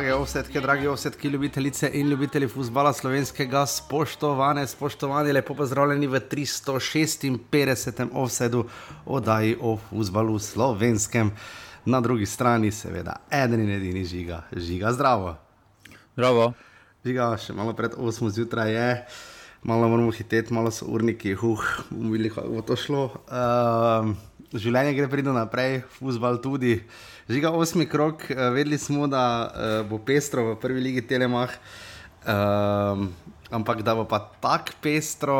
Drage ovsetke, dragi ovsetki, ljubitelice in ljubitelji futbola slovenskega, spoštovane, spoštovani, lepo pozdravljeni v 356. ovsedu oddaji o futbalu slovenskem. Na drugi strani, seveda, eden in edini žiga, žiga zdravo. Zdravo. Žiga, še malo pred 8 zjutraj je, malo moramo hiteti, malo so urniki, huh, bomo videli, kako bo to šlo. Uh, življenje gre pridno naprej, futbal tudi. Žiga osmi krok, uh, vedeli smo, da uh, bo pestro v prvi ligi Telemah, uh, ampak da bo pa tako pestro,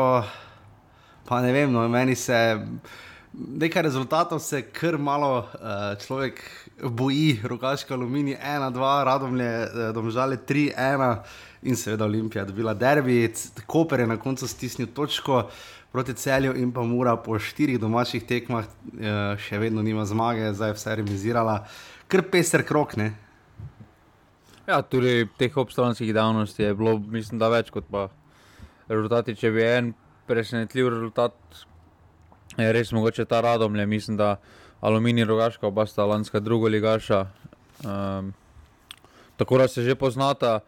pa ne vem, no, meni se. Nekaj rezultatov se kar malo uh, človek boji, rokaška aluminij, ena, dva, radomlje, domžale, tri, ena in seveda Olimpija, dobila derbi, Koper je na koncu stisnil točko proti celju in pa mora po štirih domačih tekmah uh, še vedno nima zmage, zdaj je vse remisirala, kar peser krok. Ne? Ja, tudi teh obstojnih dejavnosti je bilo, mislim, da več kot pa rezultati. Če bi en presenetljiv rezultat je res mogoče ta radom, le mislim, da Aluminij Rogaška, oba sta lanska druga ligaša. Um, tako da se že poznata.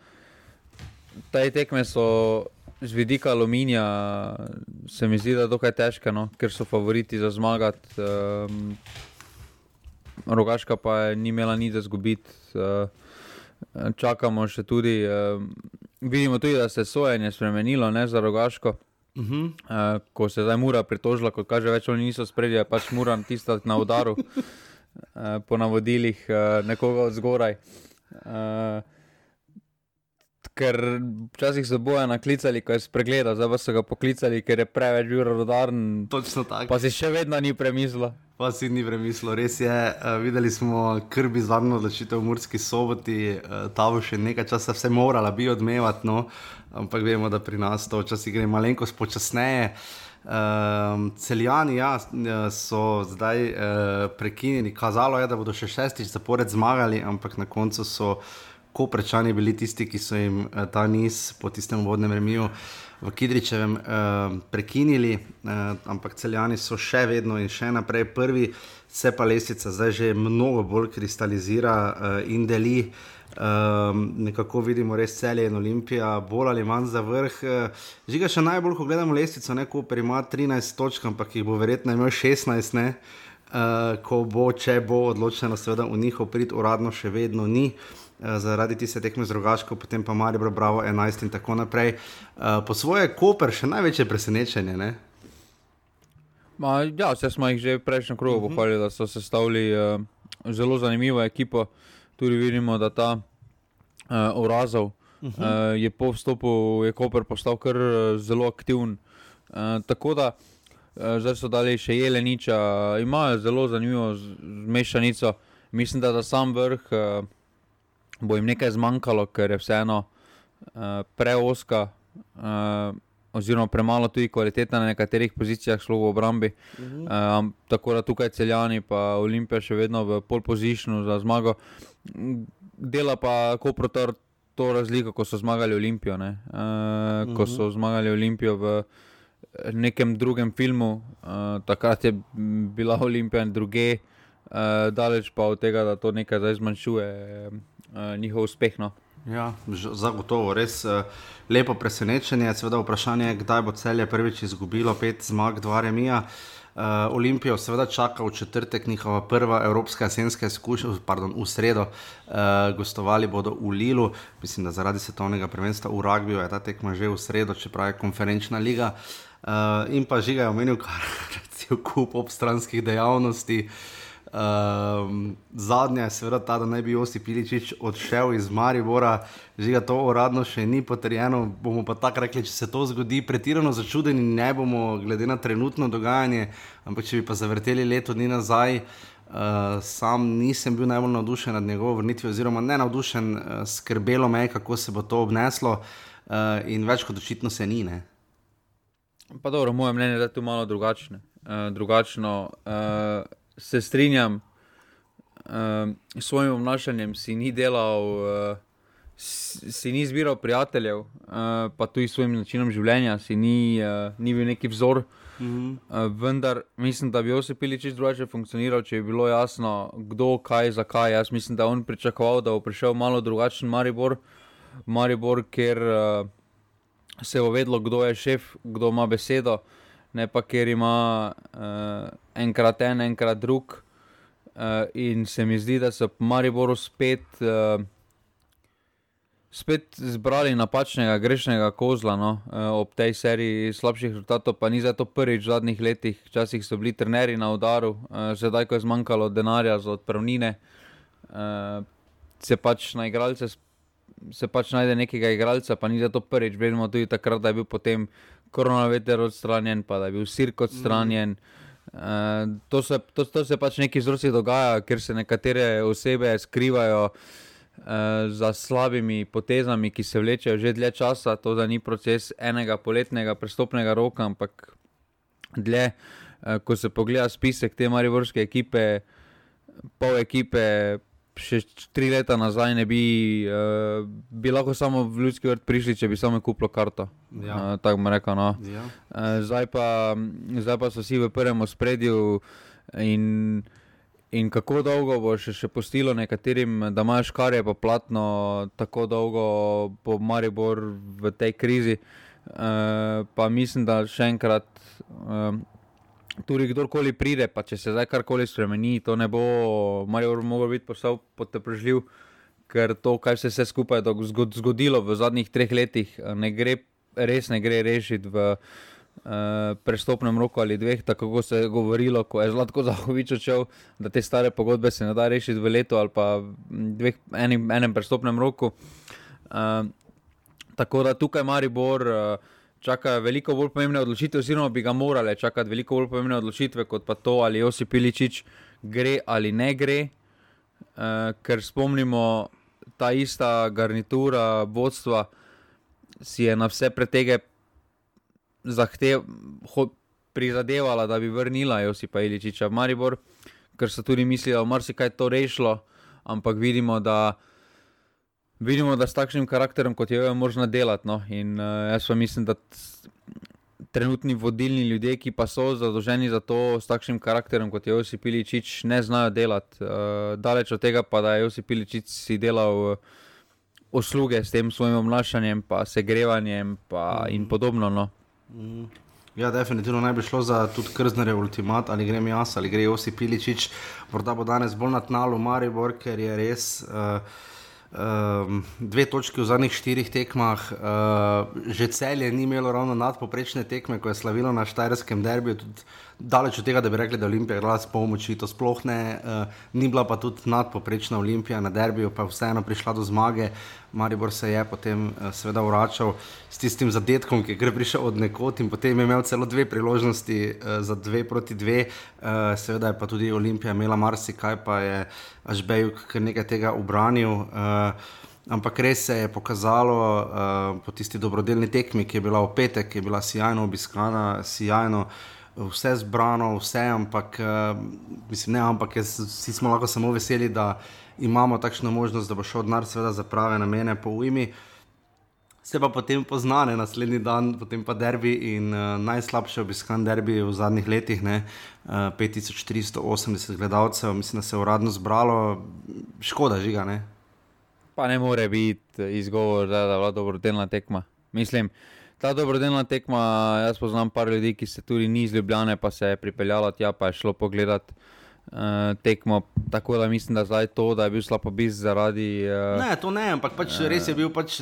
Te tekme so z vidika aluminija, se mi zdi, da je dokaj težke, no? ker so favoriti za zmagati. Um, Rogaška pa je ni imela nič za zgubiti. Uh, čakamo še tudi, uh, vidimo tudi, da se je sojenje spremenilo ne, za Rogaško. Uh -huh. uh, ko se zdaj mora pritožila, kot kaže, več oni niso sprejeli, pač mora tista na udaru, uh, po navodilih uh, nekoga od zgoraj. Uh, ker včasih so boje naklicali, ko je spregledal, zdaj pa so ga poklicali, ker je preveč bil rodaren. Točno tako. Pa si še vedno ni premislil. Pa si ni premislil, res je. Uh, videli smo krbi zadnjo odločitev v Murski soboti, uh, ta bo še nekaj časa vse morala bi odmevati, no? ampak vemo, da pri nas to včasih gre malenkost počasneje. Um, celjani ja, so zdaj uh, prekinjeni, kazalo je, da bodo še šestič zapored zmagali, ampak na koncu so ko prečani bili tisti, ki so jim uh, ta niz po tistem vodnem remiju v Kidričevem uh, prekinili, uh, ampak celjani so še vedno in še naprej prvi, se pa lesica zdaj že mnogo bolj kristalizira uh, in deli. Um, nekako vidimo res celje in Olimpija, bolj ali manj za vrh. Žiga še najbolj, ko gledamo lestvico, neko ima 13 točk, ampak jih bo verjetno imel 16, ne? Uh, ko bo, če bo odločeno, seveda v njihov prid uradno še vedno ni. Uh, zaradi tiste tekme z rogaško, potem pa Marijo Bravo 11 in tako naprej. Uh, po svoje Koper še največje presenečenje. Ne? Ma, ja, vse smo jih že prejšnjo krogu uh -huh. pohvalili, da so sestavili uh, zelo zanimivo ekipo tudi vidimo, da ta uh, Urazov uh -huh. uh, je po vstopu, je Koper postal kar uh, zelo aktiven. Uh, tako da uh, zdaj so dali še Jeleniča, imajo zelo zanimivo mešanico. Mislim, da za sam vrh uh, bo jim nekaj zmanjkalo, ker je vseeno uh, preoska. Uh, Oziroma, premalo tudi kvaliteta na nekaterih pozicijah, šlo v obrambi. Uh -huh. um, tako da tukaj celjani, pa Olimpija še vedno v pol pozicionu za zmago. Dela pa Koprotor to razliko, ko so zmagali Olimpijo. Uh, uh -huh. Ko so zmagali Olimpijo v nekem drugem filmu, uh, takrat je bila Olimpija in druge, uh, daleč pa od tega, da to nekaj zdaj zmanjšuje uh, njihov uspeh. No. Ja, zagotovo, res uh, lepo presenečenje. Seveda vprašanje je, kdaj bo celje prvič izgubilo pet zmag, dva remija. Uh, Olimpijo seveda čaka v četrtek njihova prva evropska jesenska izkušnja, pardon, v sredo, uh, gostovali bodo v Lilu, mislim, da zaradi svetovnega prvenstva v Ragbiju je ta tekma že v sredo, čeprav je konferenčna liga. Uh, in pa žiga je omenil kar recimo kup obstranskih dejavnosti. Uh, Um, zadnja je seveda ta, da naj bi Josip Piličič odšel iz Maribora, že ga to uradno še ni potrjeno. Bomo pa tako rekli, če se to zgodi, pretirano začudeni ne bomo, glede na trenutno dogajanje. Ampak če bi pa zavrteli leto dni nazaj, uh, sam nisem bil najbolj navdušen nad njegovo vrnitvijo, oziroma ne navdušen, uh, skrbelo me je, kako se bo to obneslo, uh, in več kot očitno se ni. Ne? Pa dobro, moje mnenje je, da je to malo drugačno. Uh, drugačno uh, se strinjam, uh, s svojim obnašanjem si ni delal uh, si ni zbiral prijateljev, uh, pa tudi s svojim načinom življenja, si ni, uh, ni bil neki vzor. -hmm. uh, vendar mislim, da bi Josip Piličič drugače funkcioniral, če bi bilo jasno, kdo, kaj, zakaj. Jaz mislim, da on pričakoval, da bo prišel malo drugačen Maribor, Maribor ker uh, se bo vedlo, kdo je šef, kdo ima besedo, ne pa ker ima uh, enkrat en, enkrat drug. Uh, in se mi zdi, da so Mariboru spet. Uh, spet zbrali napačnega, grešnega kozla no, eh, ob tej seriji slabših rezultatov, pa ni za to prvič v zadnjih letih. Včasih so bili trenerji na udaru, eh, zdaj, ko je zmanjkalo denarja za odpravnine, eh, se pač na igralce. Se pač najde nekega igralca, pa ni za to prvič. Vemo tudi takrat, da je bil potem koronaveter odstranjen, pa da je bil sirk odstranjen. Mm. Uh, to, se, to, to se pač neki vzroki dogaja, ker se nekatere osebe skrivajo uh, za slabimi potezami, ki se vlečejo že dlje časa. To ni proces enega poletnega prestopnega roka, ampak dlje. Uh, ko se pogleda spisek te marivorske ekipe, pol ekipe. Še tri leta nazaj ne bi, uh, bi lahko samo v ljudski vrt prišli, če bi samo kupili karto. Ja. Uh, Tako bomo rekli. No. Ja. Uh, zdaj, zdaj pa so vsi v prvem spredju in In kako dolgo bo še, še postilo nekaterim, da imaš kar je pa platno, tako dolgo bo Maribor v tej krizi. Uh, pa mislim, da še enkrat, uh, tudi kdorkoli pride, pa če se zdaj karkoli spremeni, to ne bo Maribor mogel biti postal potepržljiv, ker to, kar se je vse skupaj zgodilo v zadnjih treh letih, ne gre, res ne gre rešiti v. Uh, prestopnem roku ali dveh, tako se je govorilo, ko je Zlatko Zahovič odšel, da te stare pogodbe se ne da rešiti v letu ali pa dveh, enim, enem prestopnem roku. Uh, tako da tukaj Maribor uh, čaka veliko bolj pomembne odločitve, oziroma bi ga morale čakati veliko bolj pomembne odločitve, kot pa to, ali Josip Piličič gre ali ne gre. Uh, ker spomnimo, ta ista garnitura vodstva si je na vse pretege zahtev, ho, prizadevala, da bi vrnila Josipa Iličiča v Maribor, ker so tudi mislili, da bo marsikaj to rešilo, ampak vidimo, da. Vidimo, da s takšnim karakterom, kot je jo, je možno delati. No? In uh, jaz pa mislim, da trenutni vodilni ljudje, ki pa so zadolženi za to, s takšnim karakterom, kot je Josip Iličič, ne znajo delati. Uh, daleč od tega, pa da je Josip Iličič si delal uh, usluge s tem svojim obnašanjem, pa segrevanjem pa mm. in podobno. No? Mm. Ja, definitivno naj bi šlo za tudi krznerje ultimat, ali grem jaz ali gre Osi Piličič. Morda bo danes bolj na tnalu Maribor, ker je res. Uh, Um, dve točki v zadnjih štirih tekmah, uh, že celje ni imelo ravno nadpoprečne tekme, ko je slavilo na Štajerskem derbiju. Tudi daleč od tega, da bi rekli, da je Olimpija igrala s pomoči, to sploh ne, uh, ni bila pa tudi nadpoprečna Olimpija na derbiju, pa vseeno prišla do zmage. Maribor se je potem uh, seveda vračal s tistim zadetkom, ki je prišel od nekod in potem je imel celo dve priložnosti uh, za dve proti dve. Uh, seveda je pa tudi Olimpija imela marsikaj, pa je Ažbejuk kar nekaj tega obranil. Uh, Ampak res se je pokazalo uh, po tisti dobrodelni tekmi, ki je bila v petek, ki je bila sjajno obiskana, sjajno uh, vse zbrano, vse, ampak, uh, mislim, ne, ampak jaz, vsi smo lahko samo veseli, da imamo takšno možnost, da bo šel denar, za prave namene po ujmi. Se pa potem poznane naslednji dan, potem pa derbi in uh, najslabše obiskan derbi v zadnjih letih, ne, uh, 5380 gledalcev, mislim, da se je uradno zbralo, škoda žiga. Ne. Pa ne more biti izgovor, da je bila dobrodelna tekma. Mislim, Ta dobrodelna tekma, jaz poznam par ljudi, ki se tudi ni iz Ljubljana, pa se je pripeljalo tja, pa je šlo pogledat uh, tekmo. Tako da mislim, da zdaj to, da je bil slabo bis zaradi. Uh, ne, to ne, ampak pač uh, res je bil pač.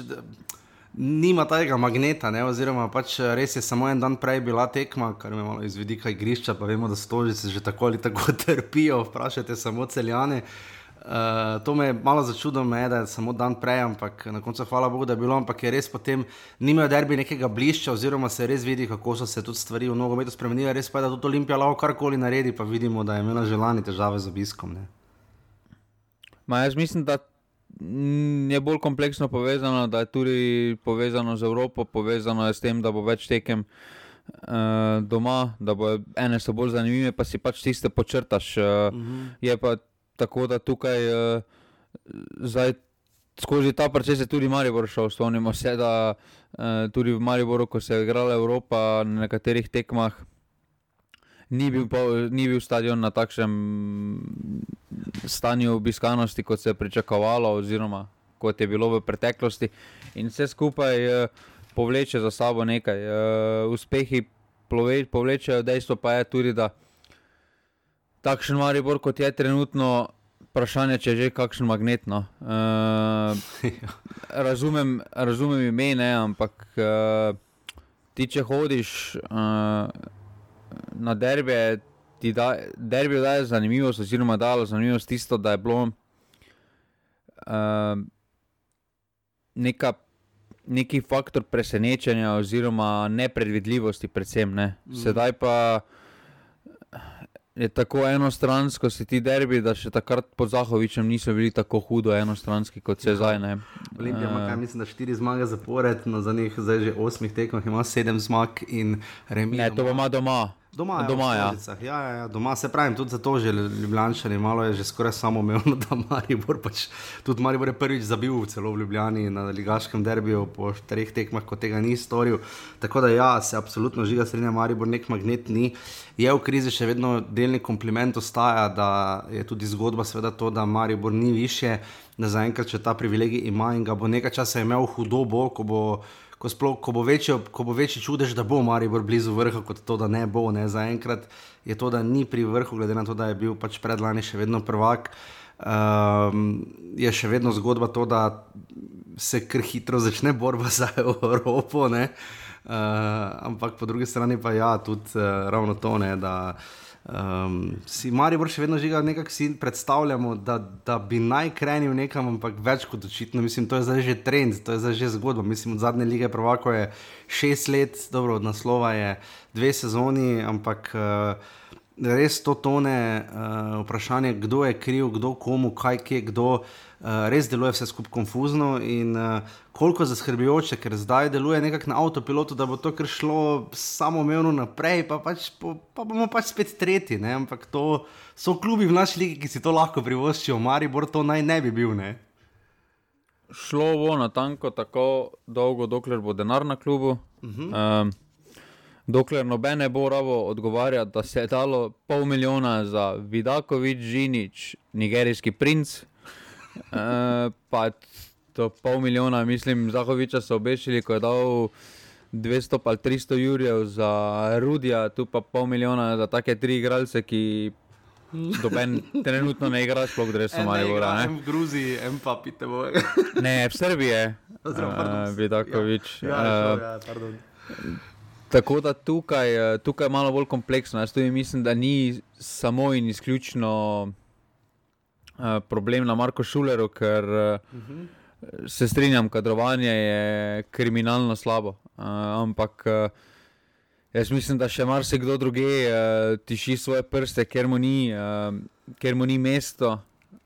Nima tega magneta, ne? oziroma pač res je samo en dan prej bila tekma, kar me malo izvedi, kaj grišča, pa vemo, da stožice že tako ali tako trpijo. Vprašajte samo celjane. Uh, Uh, to me je malo začudilo, me, da je samo dan prej, ampak na koncu hvala Bogu, da je bilo, ampak je res potem nimajo derbi nekega blišča, oziroma se res vidi, kako so se tudi stvari v nogometu spremenile. Res pa je, da tudi Olimpija lahko karkoli naredi, pa vidimo, da je imela želani težave z obiskom. Ma, jaz mislim, da je bolj kompleksno povezano, da je tudi povezano z Evropo, povezano je s tem, da bo več tekem. Uh, doma, da bo ene so bolj zanimive, pa si pač tiste počrtaš. Uh, uh -huh. Je pa tako da tukaj uh, zdaj skozi ta proces je tudi Maribor šel. Spomnimo se, da uh, tudi v Mariboru, ko se je igrala Evropa na nekaterih tekmah, ni bil, po, ni bil stadion na takšnem stanju obiskanosti, kot se je pričakovalo, oziroma kot je bilo v preteklosti. In vse skupaj uh, povleče za sabo nekaj. Uh, uspehi plove, povlečejo, dejstvo pa je tudi, da takšen Maribor, kot je trenutno, vprašanje, če je že kakšen magnet. No. Uh, razumem, razumem ime, ne, ampak uh, ti, če hodiš uh, na derbe, ti da, derbi daje zanimivost, oziroma dalo zanimivost tisto, da je bilo uh, neka. Neki faktor presenečenja, oziroma nepredvidljivosti, predvsem. Ne. Mm. Sedaj pa je tako enostransko, se ti derbi, da še takrat pod Zahovičem niso bili tako hudo enostranski kot se zdaj. Olimpija ima, kaj, mislim, da štiri zmage zapored, na zadnjih zdaj že osmih tekmah ima sedem zmag in remi. Ne, to pa ima doma. Doma, doma, ja. Ja, ja, ja, doma se pravi, tudi zato že Ljubljani, malo je že skoraj samo umevno, da Maribor pač, tudi Maribor je prvič zabil celo v Ljubljani na ligaškem derbiju po treh tekmah, ko tega ni storil. Tako da ja, se absolutno žiga srednja Maribor, nek magnet ni. Je v krizi še vedno delni kompliment ostaja, da je tudi zgodba seveda to, da Maribor ni više, da zaenkrat še ta privilegij ima in ga bo nekaj časa imel hudo bo, ko bo ko, sploh, ko, bo večjo, ko bo večji čudež, da bo Maribor blizu vrha, kot to, da ne bo. Ne. Zaenkrat je to, da ni pri vrhu, glede na to, da je bil pač predlani še vedno prvak. Um, je še vedno zgodba to, da se kar hitro začne borba za Evropo. Uh, ampak po drugi strani pa ja, tudi uh, ravno to, ne, da uh, Um, si Marijo še vedno žiga, nekako si predstavljamo, da, da bi naj krenil nekam, ampak več kot očitno. Mislim, to je zdaj že trend, to je zdaj že zgodba. Mislim, od zadnje lige Provako je šest let, dobro, od naslova je dve sezoni, ampak uh, res to tone uh, vprašanje, kdo je kriv, kdo komu, kaj kje, kdo. Uh, res deluje vse skupaj konfuzno in uh, koliko zaskrbljujoče, ker zdaj deluje nekako na avtopilotu, da bo to kar šlo samo umevno naprej, pa, pač, pa, pa bomo pač spet tretji. Ne? Ampak to so klubi v naši ligi, ki si to lahko privoščijo, Maribor to naj ne bi bil. Ne? Šlo bo na tanko tako dolgo, dokler bo denar na klubu. Uh -huh. um, Dokler nobene bo rabo odgovarjati, da se je dalo pol milijona za Vidakovič, Žinič, nigerijski princ, uh, pa to pol milijona, mislim, Zahoviča so obešili, ko je dal 200 ali 300 jurjev za Rudija, tu pa pol milijona za take tri igralce, ki doben trenutno ne igra, sploh da res so mali vora. En v Gruziji, en pa pite boje. ne, v Srbiji, uh, Vidakovič. Ja, ja, uh, ja, Tako da tukaj, tukaj je malo bolj kompleksno. Jaz tudi mislim, da ni samo in izključno uh, problem na Marko Šuleru, ker uh, uh -huh. se strinjam, kadrovanje je kriminalno slabo. Uh, ampak uh, jaz mislim, da še marsikdo druge uh, tiši svoje prste, ker mu ni, uh, ker mu ni mesto.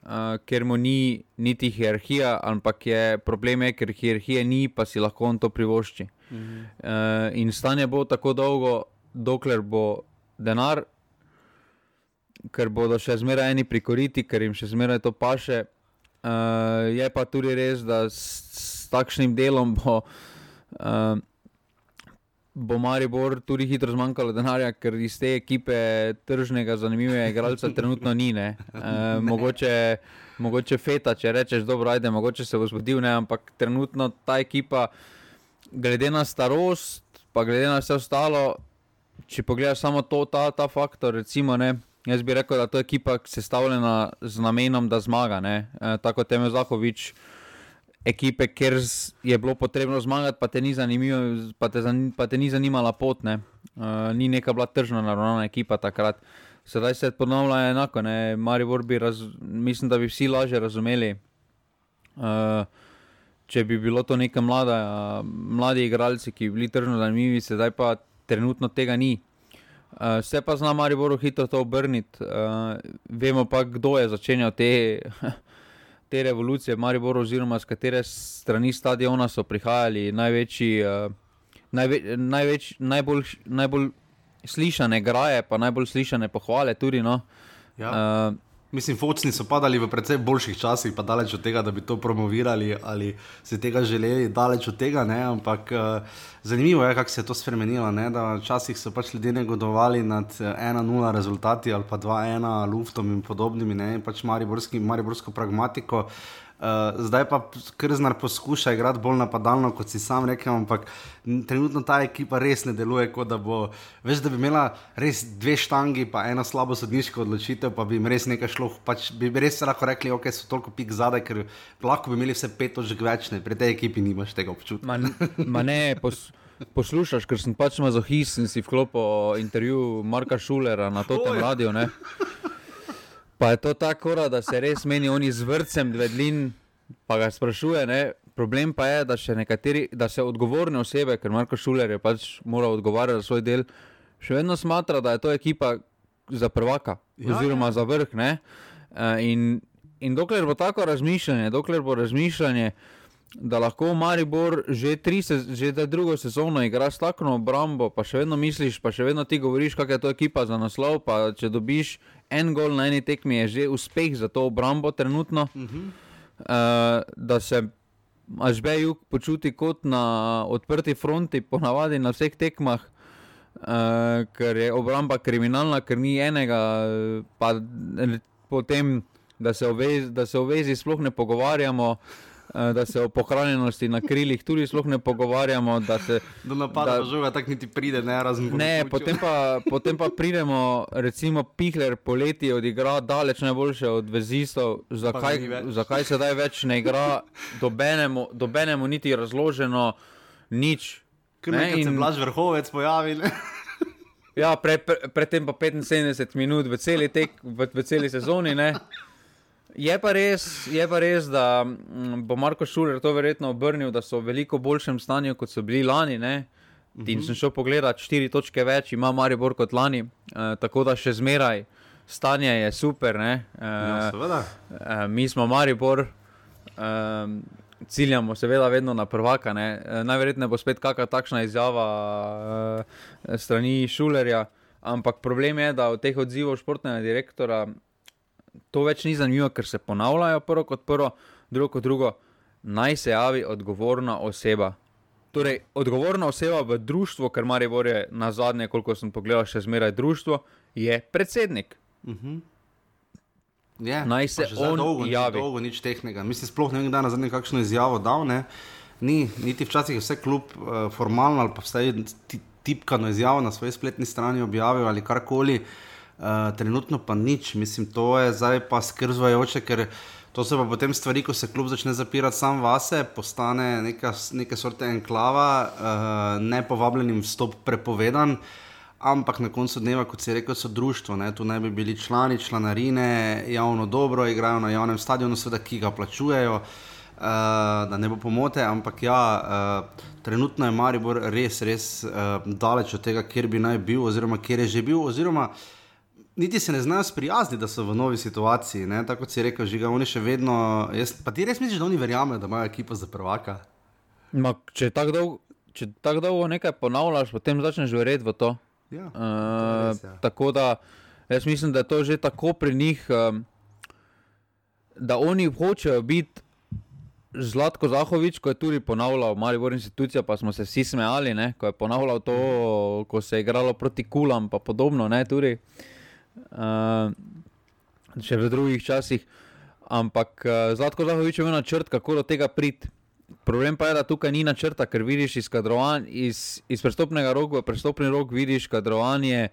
Uh, ker mu ni niti hierarhija, ampak je problem, je, ker hierarhije ni, pa si lahko on to privošči. -huh. uh, in stanje bo tako dolgo, dokler bo denar, ker bodo še zmeraj eni prikoriti, ker jim še zmeraj to paše. Uh, je pa tudi res, da s, s takšnim delom bo, uh, bo Maribor tudi hitro zmanjkalo denarja, ker iz te ekipe tržnega, zanimivega igralca trenutno ni. Uh, mogoče, mogoče feta, če rečeš, dobro, ajde, mogoče se bo zgodil, ne? ampak trenutno ta ekipa, glede na starost, pa glede na vse ostalo, če pogledaš samo to, ta, ta faktor, recimo, ne. Jaz bi rekel, da je to ekipa sestavljena z namenom, da zmaga. E, tako kot je Zahovič, ekipe, kjer je bilo potrebno zmagati, pa te ni, pa te zan, pa te ni zanimala pot. Ne? E, ni neka bila tržna, naravna ekipa takrat. Sedaj se ponovlja enako. Bi raz, mislim, da bi vsi lažje razumeli. E, če bi bilo to neke mlade, mladi igralci, ki bi bili tržno zanimivi, sedaj pa trenutno tega ni. Uh, se pa zna Maribor hitro to obrniti. Uh, vemo pa, kdo je začenjal te, te revolucije v Mariboru, oziroma z katere strani stadiona so prihajali največji, uh, najve, največ, najbolj, najbolj slišane graje, pa najbolj slišane pohvale. Tudi, no. ja. uh, Mislim, focni so padali v precej boljših časih, pa daleč od tega, da bi to promovirali ali si tega želeli, daleč od tega. Ne? Ampak uh, zanimivo je, kako se je to spremenilo. Ne? Včasih so pač ljudje negodovali nad 1-0 rezultati ali pa 2-1 luftom in podobnimi, ne? in pač mariborsko pragmatiko. Uh, zdaj pa Krznar poskuša igrati bolj napadalno, kot si sam rekel, ampak trenutno ta ekipa res ne deluje, kot da bo. Veš, da bi imela res dve štangi, pa eno slabo sodniško odločitev, pa bi jim res nekaj šlo. Pač bi res lahko rekli, ok, so toliko pik zadaj, ker lahko bi imeli vse pet točk več, ne. pri tej ekipi nimaš tega občutka. Ma, ma ne, pos, poslušaš, ker sem pač mazohist in si vklopil intervju Marka Šulera na to tem radio. Pa je to tako, da se res meni oni z vrcem dvedlin, pa ga sprašuje. Ne? Problem pa je, da, nekateri, da se odgovorne osebe, ker Marko Šuler je pač moral odgovarjati za svoj del, še vedno smatra, da je to ekipa za prvaka ja, oziroma ja. za vrh. Uh, in, in dokler bo tako razmišljanje, dokler bo razmišljanje da lahko Maribor že, se, že drugo sezono igra s takšno obrambo, pa še vedno misliš, pa še vedno ti govoriš, kakšna je to ekipa za naslov. Pa če dobiš en gol na eni tekmi, je že uspeh za to obrambo trenutno. Uh -huh. uh, da se Ažbej počuti kot na odprti fronti, ponavadi na vseh tekmah. Uh, ker je obramba kriminalna, ker ni enega, pa potem, da se o vezi, da se o vezi sploh ne pogovarjamo. Uh, Eh, da se o pohranjenosti na krilih tudi sploh ne pogovarjamo. Da se, do napada žoga tako niti pride, ne razumemo. Ne, potem pa, potem pa pridemo, recimo, Pihler poleti odigra daleč najboljše od vezistov, zakaj, zakaj se daj več ne igra, dobenemu, dobenemu niti razloženo nič. Kaj se blaž vrhovec pojavi? ja, predtem pre, pre pa 75 minut v celi, tek, v, v celi sezoni. Ne? Je pa, res, je pa res, da mm, bo Marko Šuler to verjetno obrnil, da so v veliko boljšem stanju, kot so bili lani. Ne? In mhm. sem šel pogledat, štiri točke več ima Maribor kot lani, e, tako da še zmeraj stanje je super. E, ja, e, mi smo Maribor, e, ciljamo seveda vedno na prvaka. E, najverjetneje bo spet kakšna takšna izjava e, strani Šulerja. Ampak problem je, da od teh odzivov športnega direktora to več ni zanimivo, ker se ponavljajo prvo kot prvo, drugo kot drugo. Naj se javi odgovorna oseba. Torej, odgovorna oseba v društvu, ker Marijo Vorje na zadnje, koliko sem pogledal, še zmeraj društvo, je predsednik. Uh mhm. -huh. yeah, Naj se on dolgo, javi. Dolgo, nič tehnega. Mislim, sploh ne vem, da je na zadnje kakšno izjavo dal. Ne? Ni, niti včasih je vse kljub uh, formalno ali pa vsaj tipkano izjavo na svoji spletni strani objavil ali karkoli. Uh, uh, trenutno pa nič, mislim, to je zdaj pa skrzvajoče, ker to se pa potem stvari, ko se klub začne zapirati sam vase, postane neka, neka sorte enklava, uh, nepovabljenim vstop prepovedan. Ampak na koncu dneva, kot je rekel, so društvo, ne? tu naj bi bili člani, članarine, javno dobro, igrajo na javnem stadionu, seveda, ki ga plačujejo, uh, da ne bo pomote. Ampak ja, uh, trenutno je Maribor res, res uh, daleč od tega, kjer bi naj bil, oziroma kjer je že bil. Oziroma, uh, niti se ne znajo sprijazniti, da so v novi situaciji. Ne? Tako si rekel, že ga oni še vedno. Jaz, pa ti res misliš, da oni verjamejo, da imajo ekipo za prvaka? Ma, če tako dolgo, tak dolgo nekaj ponavljaš, potem začneš verjeti v to. Ja, uh, to res, ja. Tako da jaz mislim, da je to že tako pri njih, um, da oni hočejo biti. Zlatko Zahovič, ko je tudi ponavljal, malo bolj institucija, pa smo se vsi smejali, ne? ko je ponavljal to, ko se je igralo proti kulam, pa podobno. Ne, uh, še v drugih časih. Ampak uh, Zlatko Zahovič je imel načrt, kako do tega priti. Problem pa je, da tukaj ni načrta, ker vidiš iz, iz, iz prestopnega roka v prestopni rok, vidiš kadrovanje,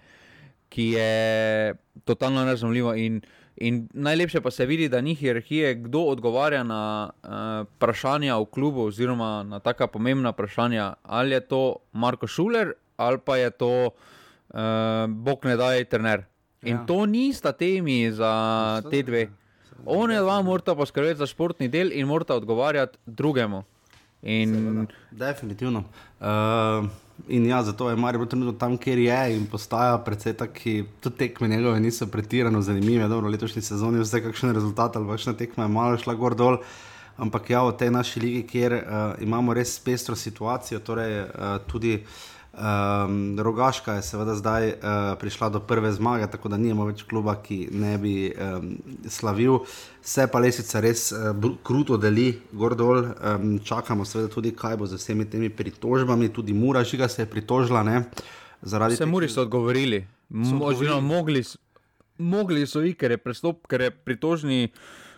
ki je totalno nerazumljivo. In, in najlepše pa se vidi, da ni hierarhije, kdo odgovarja na uh, vprašanja v klubu, oziroma na taka pomembna vprašanja. Ali je to Marko Šuler ali pa je to uh, Bog ne daj, trener. In ja. to nista temi za Vse te dve. Oni dva morata poskrbeti za športni del in morata odgovarjati drugemu. In... Definitivno. Uh, in ja, zato je Marijo trenutno tam, kjer je in postaja predvsej taki, tudi tekme njegove niso pretirano zanimive. Dobro, letošnji sezoni je vse kakšen rezultat ali kakšna tekma je malo šla gor dol. Ampak ja, v tej naši ligi, kjer uh, imamo res pestro situacijo, torej uh, tudi Um, Rogaška je seveda zdaj uh, prišla do prve zmage, tako da nimamo več kluba, ki ne bi um, slavil. Vse pa lesica res uh, kruto deli, gor dol. Um, čakamo seveda tudi, kaj bo z vsemi temi pritožbami. Tudi Mura žiga se je pritožila. Ne, Vse Muri so odgovorili. Možno mogli, mogli so jih, ker je prestop, ker je pritožni,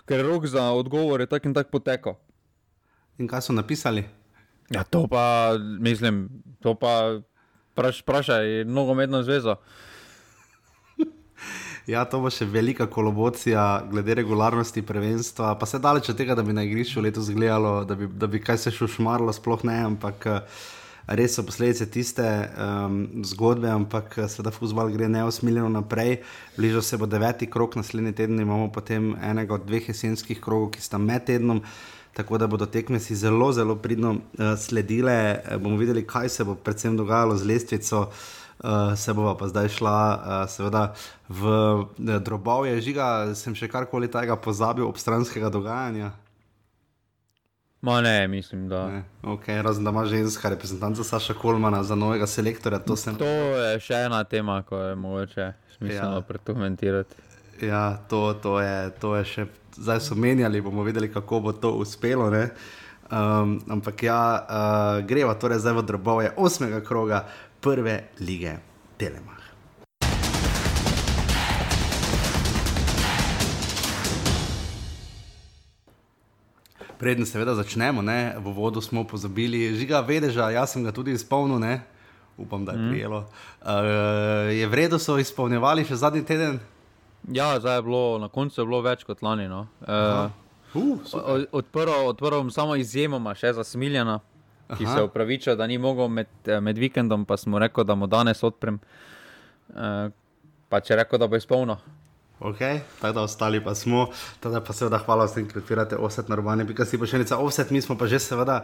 ker je rok za odgovore tak in tak potekal. In kaj so napisali? Ja, to pa, mislim, to pa vprašaj, nogometno zvezo. Ja, to bo še velika kolobocija glede regularnosti prvenstva. Pa se daleč od tega, da bi na igrišču letos gledalo, da bi, da bi kaj se šušmarlo, sploh ne, ampak res so posledice tiste um, zgodbe, ampak seveda futbol gre neosmiljeno naprej. Bližal se bo deveti krok, naslednji teden imamo potem enega od dveh jesenskih krogov, ki sta med tednom tako da bodo tekme si zelo, zelo pridno uh, sledile. Uh, bomo videli, kaj se bo predvsem dogajalo z lestvico. Uh, se bova pa zdaj šla, uh, seveda, v uh, drobovje žiga, sem še karkoli tega pozabil, obstranskega dogajanja. Ma ne, mislim, da. Ne. Okay, razen da ima ženska reprezentanta Saša Kolmana za novega selektorja. To, sem... to je še ena tema, ko je mogoče smiselno ja. prekomentirati. Ja, to, to, je, to je še zdaj so menjali, bomo videli, kako bo to uspelo. Um, ampak ja, uh, greva torej zdaj v drobove osmega kroga prve lige Telemach. Preden seveda začnemo, ne, v vodu smo pozabili, žiga vedeža, jaz sem ga tudi izpolnil, ne, upam, da je mm. prijelo. Uh, je vredno so izpolnjevali še zadnji teden? Ja, zdaj je bilo, na koncu je bilo več kot lani. No. Uh, uh, Odprl bom samo izjemoma še za Smiljana, ki Aha. se upraviča, da ni mogel med, eh, med vikendom, pa smo rekli, da mu danes odprem. Uh, pa če rekel, da bo izpolnil. Okay, tako da ostali pa smo, teda pa seveda hvala vsem, ki podpirate offset na urbane, pika si pošiljnica offset, mi smo pa že seveda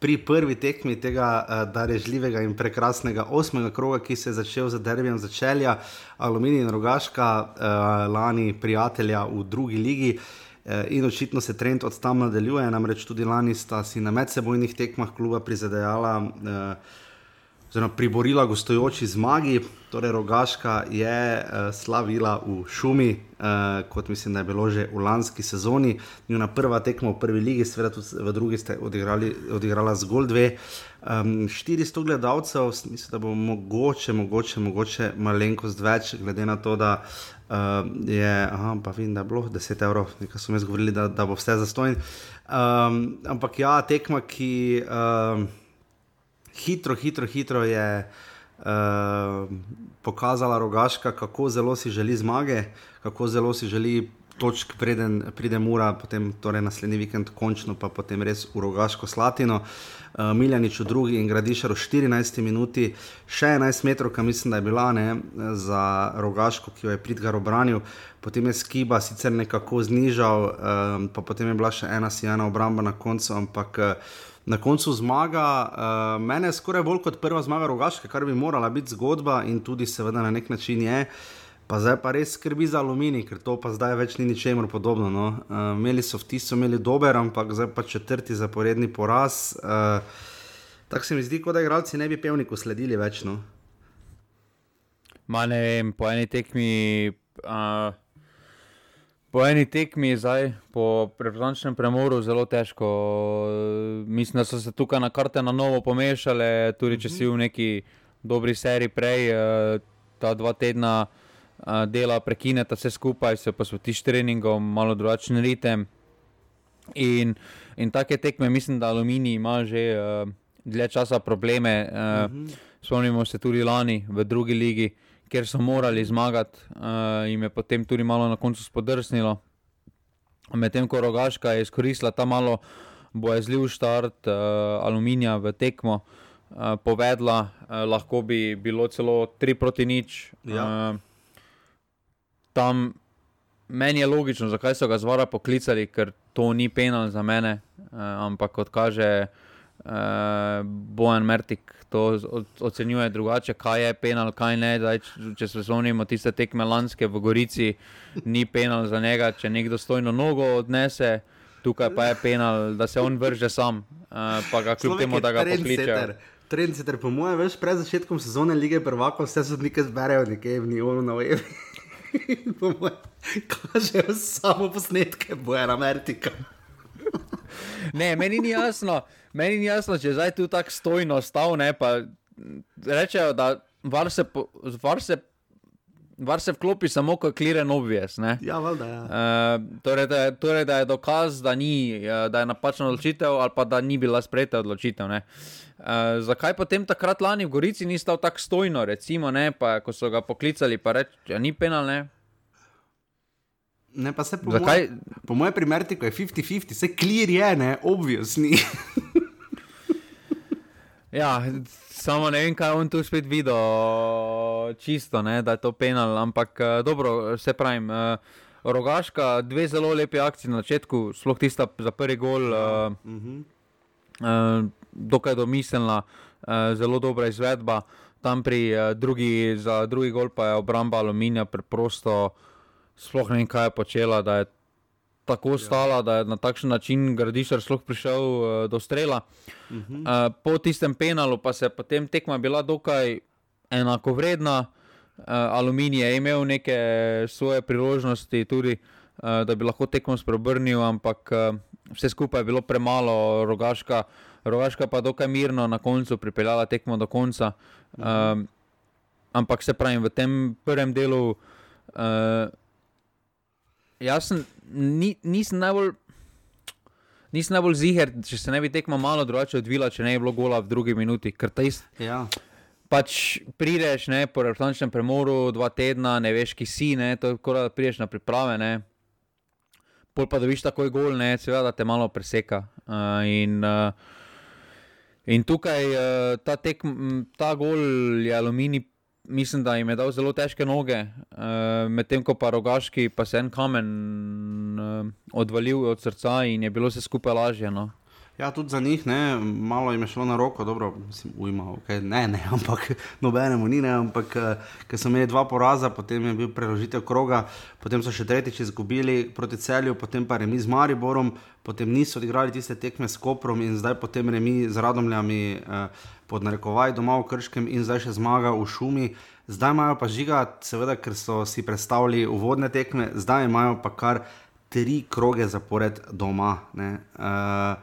pri prvi tekmi tega uh, darežljivega in prekrasnega osmega kroga, ki se je začel z derbijem začelja, Aluminij in Rogaška, uh, lani prijatelja v drugi ligi. Eh, in očitno se trend od tam nadaljuje, namreč tudi lani sta si na medsebojnih tekmah kluba prizadejala uh, oziroma priborila gostujoči zmagi. Torej, Rogaška je uh, slavila v šumi, uh, kot mislim, da je bilo že v lanski sezoni. Njuna prva tekma v prvi ligi, seveda tudi v drugi ste odigrali, odigrala zgolj dve. Um, 400 gledalcev, mislim, da bo mogoče, mogoče, mogoče malenkost več, glede na to, da uh, je, aha, pa vidim, da je bilo 10 evrov, nekaj so mi zgovorili, da, da bo vse zastojno. Um, ampak ja, tekma, ki. Uh, hitro, hitro, hitro je uh, pokazala rogaška, kako zelo si želi zmage, kako zelo si želi točk, preden pride mura, potem torej naslednji vikend, končno pa potem res v rogaško slatino. Uh, Miljanič v drugi in Gradišar v 14 minuti, še 11 metrov, kam mislim, da je bila ne, za rogaško, ki jo je Pridgar obranil, potem je skiba sicer nekako znižal, um, pa potem je bila še ena sijana obramba na koncu, ampak uh, na koncu zmaga, uh, mene skoraj bolj kot prva zmaga rogaška, kar bi morala biti zgodba in tudi seveda na nek način je. Pa zdaj pa res skrbi za aluminij, ker to pa zdaj več ni ničemer podobno. No. Uh, imeli so v tisto, imeli dober, ampak zdaj pa četrti zaporedni poraz. Uh, Tako se mi zdi, kot da igralci ne bi pevniku sledili več. No. Ma ne vem, po eni tekmi. Uh... Po eni tekmi, zdaj, po reprezentativnem premoru, zelo težko. Mislim, da so se tukaj na karte na novo pomešale. Tudi če si v neki dobri seriji prej, eh, ta dva tedna eh, dela prekineta vse skupaj, se posvetiš treningom, malo drugačen ritem. In, in take tekme, mislim, da Aluminij ima že uh, dlje časa probleme. Uh, spomnimo se tudi lani v drugi ligi ker so morali zmagati, uh, jim je potem tudi malo na koncu spodrsnilo. Medtem ko Rogaška je izkoristila ta malo bojazljiv štart uh, aluminija v tekmo, uh, povedla, uh, lahko bi bilo celo 3 proti nič. Ja. Uh, tam meni je logično, zakaj so ga zvara poklicali, ker to ni penal za mene, uh, ampak kot kaže uh, Bojan Mertik to ocenjuje drugače, kaj je penal, kaj ne. Daj, če se spomnimo tiste tekme lanske v Gorici, ni penal za njega, če nekdo stojno nogo odnese. Tukaj pa je penal, da se on vrže sam, uh, pa ga kljub temu, da ga pokliče. Ter po mojem, veš, pred začetkom sezone lige prvako vse sodnike zberejo nekje v Nijonu na Webi. po mojem, kažejo samo posnetke, boja Amerika. Ne, meni ni jasno, meni ni jasno, če zdaj tu tako stojno stav, ne pa rečejo, da var se, po- var se, var se vklopi samo kot clear and obvious. Ne? Ja, valjda, ja. Uh, torej, da je, torej, da je dokaz, da, ni, eh, da je napačna odločitev, ali pa da ni bila sprejeta odločitev. ne. Uh, zakaj potem takrat lani v Gorici ni stal tako stojno, recimo, ne, pa, ko so ga poklicali, pa reči, da ni penal, ne? Ne, pa se po mojem, po mojem primeru, ko je 50-50, se clear je, ne, obvious ni. Ja, samo ne vem, kaj on tu spet videl, čisto, ne, da je to penal, ampak eh, dobro, se pravim. Uh, Rogaška, dve zelo lepi akcije na začetku, sploh tista za prvi gol, uh, uh, dokaj domiselna, uh, zelo dobra izvedba. Tam pri uh, drugi, za drugi gol pa je obramba aluminija preprosto, sploh ne vem, kaj je počela, da je tako stala, da je na takšen način Gradišar sploh prišel uh, do strela. Uh, po tistem penalu pa se je potem tekma bila dokaj enakovredna. Uh, Aluminij je imel neke svoje priložnosti, tudi uh, da bi lahko tekmo spreobrnil, ampak uh, vse skupaj je bilo premalo, rogaška, rogaška pa dokaj mirno na koncu pripeljala tekmo do konca. Uh, ampak se pravi, v tem prvem delu, uh, jaz sem, ni, nisem najbolj. Nisem najbolj ziger, če se ne bi tekmo malo drugače odvila, če ne bi bilo gola v drugi minuti. Ker ta ist, ja. pač prideš ne, po referenčnem premoru, dva tedna, ne veš, ki si, ne, to je kot da prideš na priprave. Ne. Pol pa dobiš takoj gol, ne, seveda da te malo preseka. Uh, in, uh, in tukaj uh, ta, tek, ta gol je aluminij, mislim, da jim je dal zelo težke noge, uh, medtem ko pa rogaški pa se en kamen uh, odvalil od srca in je bilo vse skupaj lažje. No. Ja, tudi za njih, ne, malo jim je šlo na roko, dobro, mislim, ujma, okay, ne, ne, ampak nobenemu ni, ne, ampak eh, ker so imeli dva poraza, potem je bil preložitev kroga, potem so še tretjič izgubili proti celju, potem pa remi z Mariborom, potem niso odigrali tiste tekme s Koprom in zdaj potem remi z Radomljami eh, pod narekovaj doma v Krškem in zdaj še zmaga v Šumi. Zdaj imajo pa žiga, seveda, ker so si predstavili uvodne tekme, zdaj imajo pa kar tri kroge zapored doma. ne. Eh,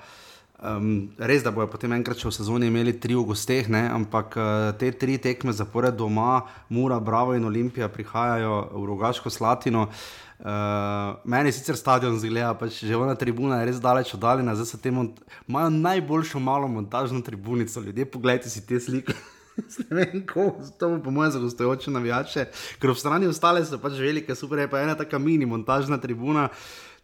Um, res, da bodo potem enkrat še v sezoni imeli tri v gosteh, ne? ampak uh, te tri tekme zapored doma, Mura, Bravo in Olimpija prihajajo v Rogaško Slatino. Uh, meni sicer stadion zgleda, pač že ona tribuna je res daleč oddaljena, zdaj so te mont imajo najboljšo malo montažno tribunico. Ljudje, poglejte si te slike. Ne vem, kako to bo, po mojem, za gostujoče navijače, ker ob strani ostale so pač velike, super je pa ena taka mini montažna tribuna,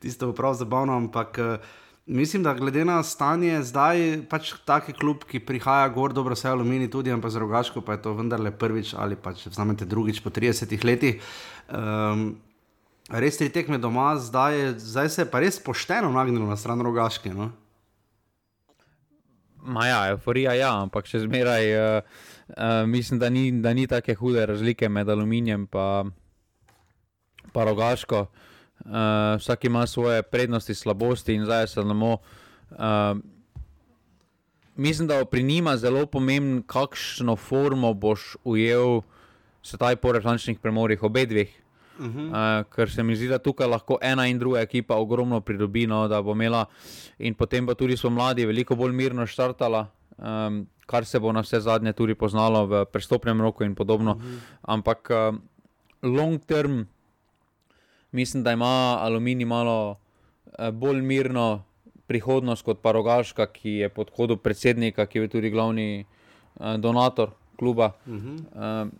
tisto bo prav zabavno, ampak uh, Mislim, da glede na stanje zdaj, pač taki klub, ki prihaja gor, dobro se aluminij tudi, ampak za rogaško pa je to vendarle prvič ali pa če znamete drugič po 30 letih. Um, res tri tekme doma, zdaj, zdaj se je pa res pošteno nagnilo na stran rogaške. No? Maja, euforija, ja, ampak še zmeraj uh, uh, mislim, da ni, da ni tako hude razlike med aluminijem in pa rogaško. Uh, vsak ima svoje prednosti, slabosti in zdaj se namo. Uh, mislim, da pri njima zelo pomembno, kakšno formo boš ujel sedaj po referenčnih premorih, obe dveh. Uh -huh. uh, ker se mi zdi, da tukaj lahko ena in druga ekipa ogromno pridobi, no, da bo imela in potem pa tudi so mladi veliko bolj mirno štartala, um, kar se bo na vse zadnje tudi poznalo v prestopnem roku in podobno. Uh -huh. Ampak uh, long term, mislim, da ima aluminij malo uh, bolj mirno prihodnost kot pa rogaška, ki je pod hodom predsednika, ki je tudi glavni uh, donator kluba. Uh -huh. uh,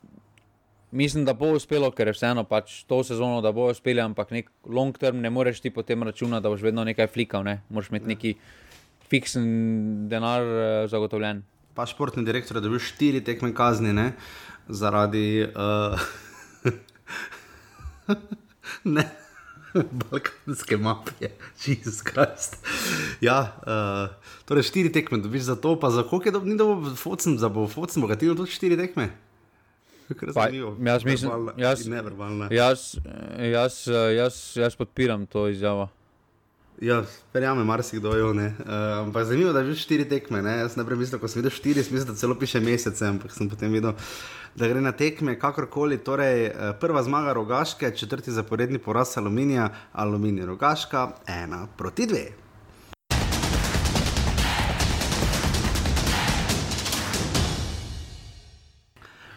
Mislim, da bo uspelo, ker je vseeno pač to sezono, da bo uspelo, ampak nek long term ne moreš ti potem računati, da boš vedno nekaj flikal, ne? moraš imeti neki fiksen denar uh, zagotovljen. Pa športni direktor je dobil štiri tekme kazni ne? zaradi. Uh... ne. Balkanske mafije, Jezus Krist. Ja, uh, torej štiri tekme dobiš za to, pa za koliko je dobro, ni dobro, focem, za bo focem bogatilo tudi štiri tekme. Pa, jaz mislim, jaz, jaz, jaz, jaz, jaz podpiram to izjavo. Ja, verjamem, marsikdo je. Uh, ampak zanimivo, da je že štiri tekme. Ne? Jaz najprej mislim, ko sem videl štiri, sem mislil, da celo piše mesece, ampak sem potem videl, da gre na tekme, kakorkoli. Torej, uh, prva zmaga rogaške, četrti zaporedni poraz aluminija, aluminij rogaška, ena proti dve.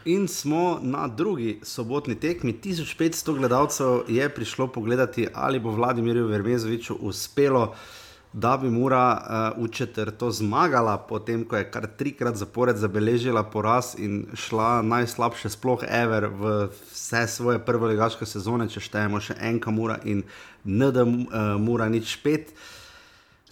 In smo na drugi sobotni tekmi. 1500 gledalcev je prišlo pogledati, ali bo Vladimirju Vermezoviču uspelo, da bi mora uh, v četrto zmagala, potem ko je kar trikrat zapored zabeležila poraz in šla najslabše sploh Ever v vse svoje prve legaške sezone, če štejemo še enka mura in ND uh, mura nič pet. Uh,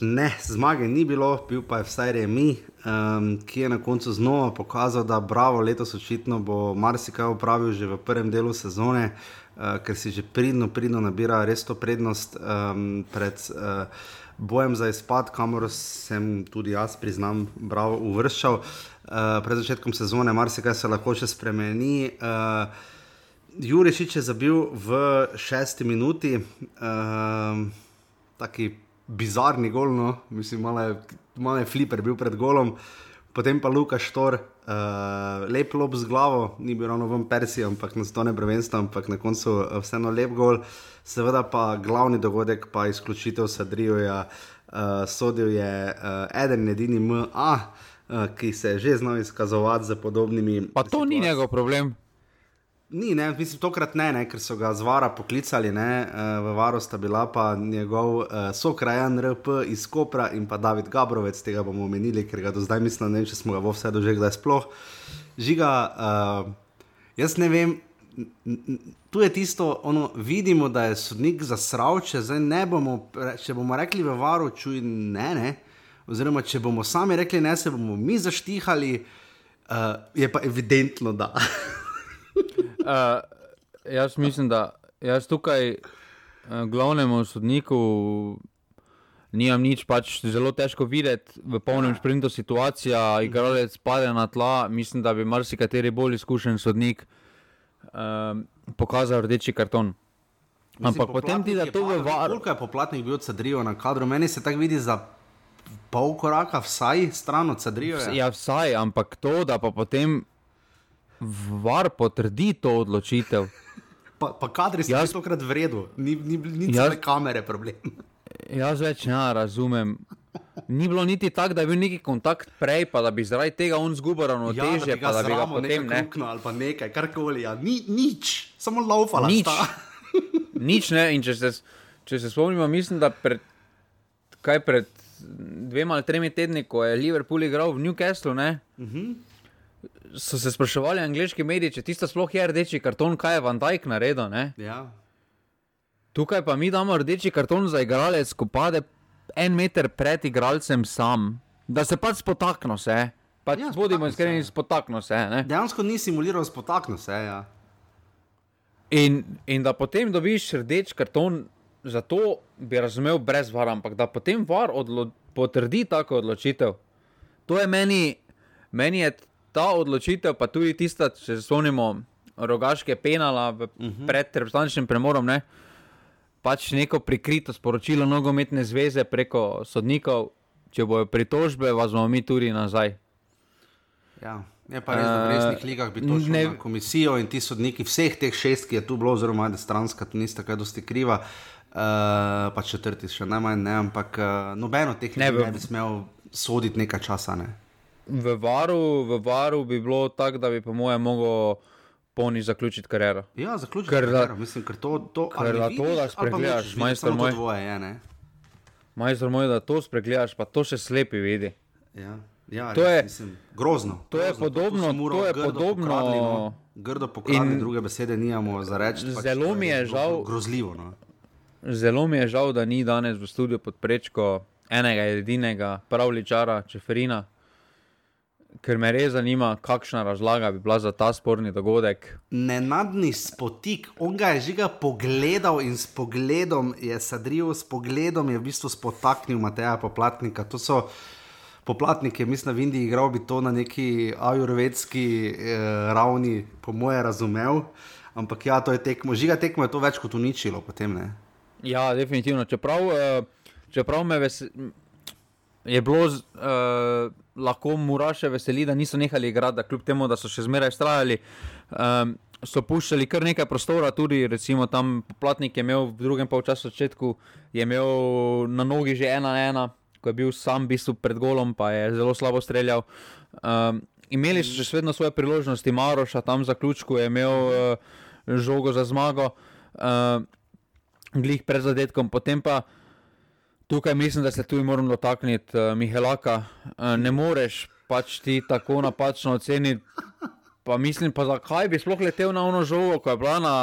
Ne, zmage ni bilo, bil pa je vsaj remi, um, ki je na koncu znova pokazal, da bravo, letos očitno bo marsikaj upravil že v prvem delu sezone, uh, ker si že pridno, pridno nabira res to prednost um, pred uh, bojem za izpad, kamor sem tudi jaz, priznam, bravo, uvrščal. Uh, pred začetkom sezone marsikaj se lahko še spremeni. Uh, Jurišič je zabil v šesti minuti, uh, taki bizarni gol, no? mislim, malo je, malo je fliper bil pred golom. Potem pa Luka Štor, uh, lep lob z glavo, ni bil ravno v Persiji, ampak na stone prvenstvo, ampak na koncu uh, vseeno lep gol. Seveda pa glavni dogodek, pa izključitev Sadrijoja, uh, sodil je uh, eden, edini MA, uh, ki se je že znal izkazovati za podobnimi. Pa to situacijami. ni njegov problem. Ni, ne, mislim, tokrat ne, ne, ker so ga zvara poklicali, ne, uh, v varu sta bila pa njegov uh, sokrajan RP iz Kopra in pa David Gabrovec, tega bomo omenili, ker ga do zdaj mislim, ne vem, če smo ga vse doživeli, kdaj sploh. Žiga, uh, jaz ne vem, tu je tisto, ono, vidimo, da je sodnik za sravče, zdaj ne bomo, če bomo rekli v varu, čuj ne, ne, oziroma če bomo sami rekli ne, se bomo mi zaštihali, uh, je pa evidentno, da. Uh, jaz mislim, da jaz tukaj, uh, glavnemu sodniku, nimam nič, pač zelo težko videti v polnem sprintu situacija, igralec pade na tla. Mislim, da bi marsikateri bolj izkušen sodnik uh, pokazal rdeči karton. Mislim, Ampak potem ti da to v varu. Koliko je poplatnih bil cedrijo na kadru? Meni se tako vidi za pol koraka, vsaj stran od cedrijo. Ja, vsaj, ampak to, da pa potem var potrdi to odločitev. Pa, pa kadri so jaz, tokrat v redu, ni, ni, ni jaz, kamere problem. Jaz več ne razumem. Ni bilo niti tako, da bi bil neki kontakt prej, pa da bi zaradi tega on zgubil ravnotežje, ja, pa da bi ga potem ne. Kukno, ali pa nekaj, karkoli, ja. ni, nič, samo laufala. Nič. nič ne. In če se, če se spomnimo, mislim, da pred, pred dvema ali tremi tedni, ko je Liverpool igral v Newcastlu, ne. Uh mhm. -huh so se spraševali angliški mediji, če tisto sploh je rdeči karton, kaj je Van Dijk naredil. Ja. Tukaj pa mi damo rdeči karton za igralec, ko pade en meter pred igralcem sam, da se pač spotakne se. Pač ja, bodimo iskreni, spotakne se. Ne? Dejansko ni simuliral spotakne se. Ja. In, in da potem dobiš rdeč karton, zato bi razumel brez vara, ampak da potem var potrdi tako odločitev. To je meni, meni je ta odločitev, pa tudi tista, če se spomnimo, rogaške penala v, uh mhm. -huh. pred reprezentančnim premorom, ne, pač neko prikrito sporočilo nogometne zveze preko sodnikov, če bojo pritožbe, vas bomo mi tudi nazaj. Ja. Je pa res, da v resnih ligah bi to šlo ne... komisijo in ti sodniki, vseh teh šest, ki je tu bilo, oziroma da stranska, tu nista kaj dosti kriva, uh, pa četrti še najmanj ne, ampak uh, nobeno teh ne, ne bi smel soditi nekaj časa. Ne v varu, v varu bi bilo tako, da bi, po mojem, mogel poni zaključiti kariero. Ja, zaključiti ker kariero. Mislim, ker to, to, ker da to, da spregledaš, majster moj. Majster moj, da to spregledaš, pa to še slepi vidi. Ja. Ja, to res, je mislim, grozno. To je podobno. To je podobno. Pokradli, no. Grdo pokradli, druge besede nimamo za reči. Pač zelo mi je žal. Grozljivo. No. Zelo mi je žal, da ni danes v studiu pod prečko enega edinega pravličara, Čeferina ker me res zanima, kakšna razlaga bi bila za ta sporni dogodek. Nenadni spotik, on ga je že pogledal in s pogledom je sadril, s pogledom je v bistvu spotaknil Mateja Poplatnika. To so poplatnike, mislim, da v Indiji igral bi to na neki ajurvedski eh, ravni, po moje razumel. Ampak ja, to je tekmo, žiga tekmo je to več kot uničilo potem. Ne? Ja, definitivno. Čeprav. Eh, čeprav me veseli. Je bilo uh, lahko Muraše veseli, da niso nehali igrati, kljub temu, da so še zmeraj strajali. Um, so puščali kar nekaj prostora, tudi recimo tam Platnik je imel v drugem polčasu začetku, je imel na nogi že ena na ena, ko je bil sam v bistvu pred golom, pa je zelo slabo streljal. Um, imeli so še vedno svoje priložnosti, Maroša tam za ključku je imel uh, žogo za zmago, uh, glih pred zadetkom, potem pa. Tukaj mislim, da se tudi moram dotakniti uh, Mihelaka. Uh, ne moreš pač ti tako napačno oceniti Pa mislim, pa zakaj bi sploh letel na ono žogo, ko je bila na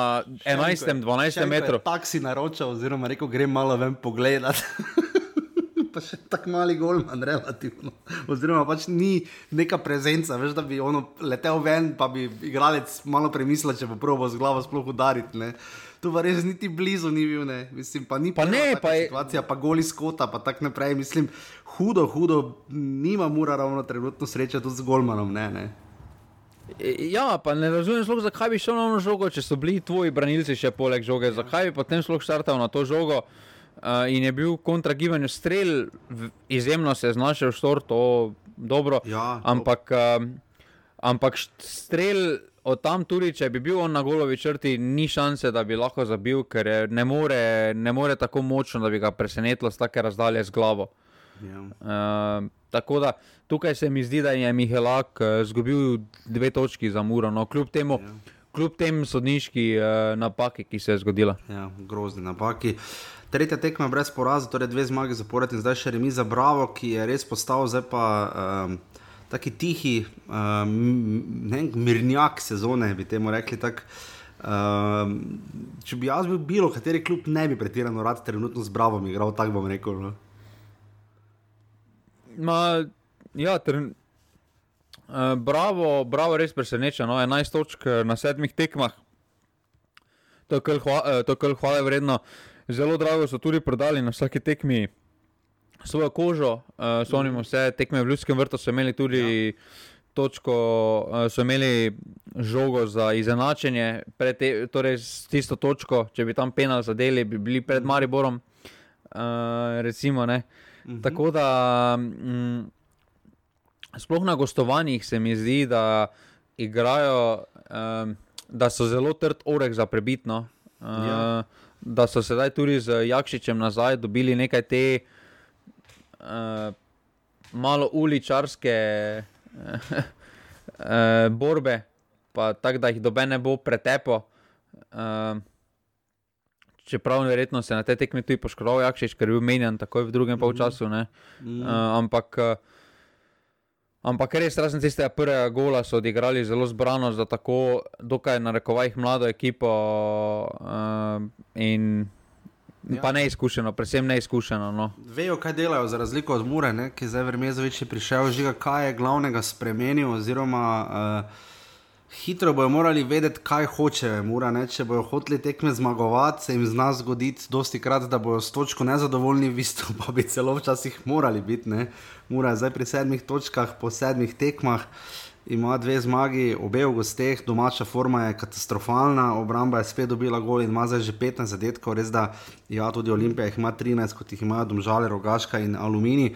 11-12 metrov? Taksi naročal, oziroma rekel, grem malo ven pogledat. pa še tako mali golman, relativno. Oziroma, pač ni neka prezenca, veš, da bi letel ven, pa bi igralec malo premislil, če bo probo z glavo sploh udariti. Ne. Tu pa res niti blizu ni bil, ne. Mislim, pa ni pa ne, pa je situacija, pa goli skota, pa tako naprej. Mislim, hudo, hudo, nima mura ravno trenutno sreče tudi z golmanom, ne. ne. Ja, pa ne razumem, slog, zakaj bi šel na ono žogo, če so bili tvoji branilci še poleg žoge. Zakaj bi potem šlo štartal na to žogo uh, in je bil kontragibanju strel, izjemno se je znašel štor, to dobro. Ja, ampak, uh, ampak strel od tam tudi, če bi bil on na golovi črti, ni šanse, da bi lahko zabil, ker ne more, ne more tako močno, da bi ga presenetilo z take razdalje z glavo. Ja. Uh, tako da tukaj se mi zdi, da je Mihelak uh, dve točki za Muro. No, kljub, temu, ja. kljub tem sodniški uh, napaki, ki se je zgodila. Ja, grozni napaki. Tretja tekma brez poraza, torej dve zmage zapored in zdaj še remi za Bravo, ki je res postal zdaj pa. Um, Taki tihi, um, ne, mirnjak sezone, bi temu rekli. Tak, um, če bi jaz bil bilo, kateri klub ne bi pretirano rad trenutno z Bravo igral, tako bom rekel. No. Ma, ja, ter, uh, bravo, bravo, res preseneča. No, 11 točk eh, na sedmih tekmah. To je kar hva, hvale vredno. Zelo drago so tudi prodali na vsaki tekmi svojo kožo. Uh, Spomnimo se, tekme v Ljudskem vrtu so imeli tudi. Ja. Točko, so imeli žogo za izenačenje, te, torej s tisto točko, če bi tam penal zadeli, bi bili pred mhm. Mariborom. Uh, recimo, uh, -hmm. Tako da, mm, sploh na gostovanjih se mi zdi, da igrajo, um, da so zelo trd oreh za prebitno. Uh, ja. Da so sedaj tudi z Jakšičem nazaj dobili nekaj te uh, malo uličarske uh, borbe, pa tako da jih dobe ne bo pretepo. Uh, čeprav verjetno se na te tekme tudi poškodoval, Jakšič, ker je bil menjen takoj v drugem mm -hmm. polčasu. Mm -hmm. uh, ampak, uh, ampak res, razen tistega prvega gola, so odigrali zelo zbrano za tako, dokaj na rekovajih mlado ekipo. Uh, in, Ja. Pa neizkušeno, predvsem neizkušeno. No. Vejo, kaj delajo, za razliko od Mure, ki je zdaj vrmez več prišel, žiga, kaj je glavnega spremenil. Oziroma, uh, Hitro bojo morali vedeti, kaj hočejo, mora, če bojo hoteli tekme zmagovati, se jim zna zgoditi, dosti krat, da bojo s točko nezadovoljni, v bistvu pa bi celo včasih morali biti. Ne. Mura je zdaj pri sedmih točkah, po sedmih tekmah, ima dve zmagi, obe v gosteh, domača forma je katastrofalna, obramba je spet dobila gol in ima zdaj že 15 zadetkov, res da ja, tudi Olimpija jih ima 13, kot jih imajo Domžale, Rogaška in Aluminij.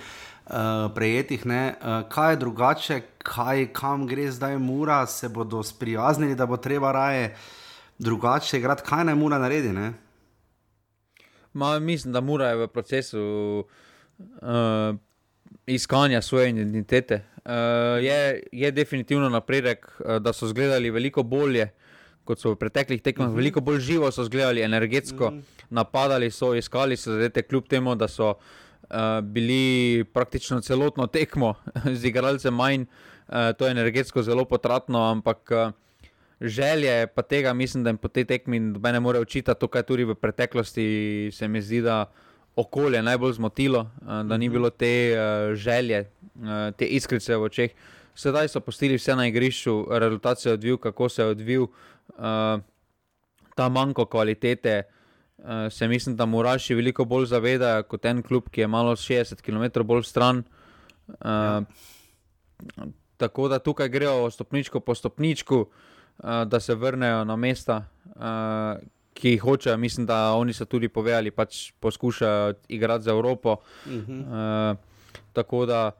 Uh, prejetih. Uh, kaj je drugače, kaj, kam gre zdaj Mura, se bodo sprijaznili, da bo treba raje drugače igrati, kaj naj Mura naredi. Ma, mislim, da Mura je v procesu uh, iskanja svoje identitete. Uh, je, je definitivno napredek, uh, da so izgledali veliko bolje. Kot so v preteklih tekmah, uh mhm. -huh. veliko bolj živo so izgledali, energetsko uh mhm. -huh. napadali so, iskali so zadete, kljub temu, da so uh, uh, bili praktično celotno tekmo z igralcem manj, uh, to je energetsko zelo potratno, ampak uh, želje pa tega, mislim, da jim po tej tekmi ne more učitati, to, kar tudi v preteklosti se mi zdi, da okolje najbolj zmotilo, uh, da ni mhm. bilo te uh, želje, uh, te iskrice v očeh. Sedaj so postili vse na igrišču, rezultat se je odvil, kako se je odvil, ta manjko kvalitete. Se mislim, da Muraši veliko bolj zavedajo kot en klub, ki je malo 60 km bolj stran. Ja. Tako da tukaj grejo stopničko po stopničku, da se vrnejo na mesta, ki hočejo, mislim, da oni so tudi povedali, pač poskušajo igrati za Evropo. Uh -huh. uh, tako da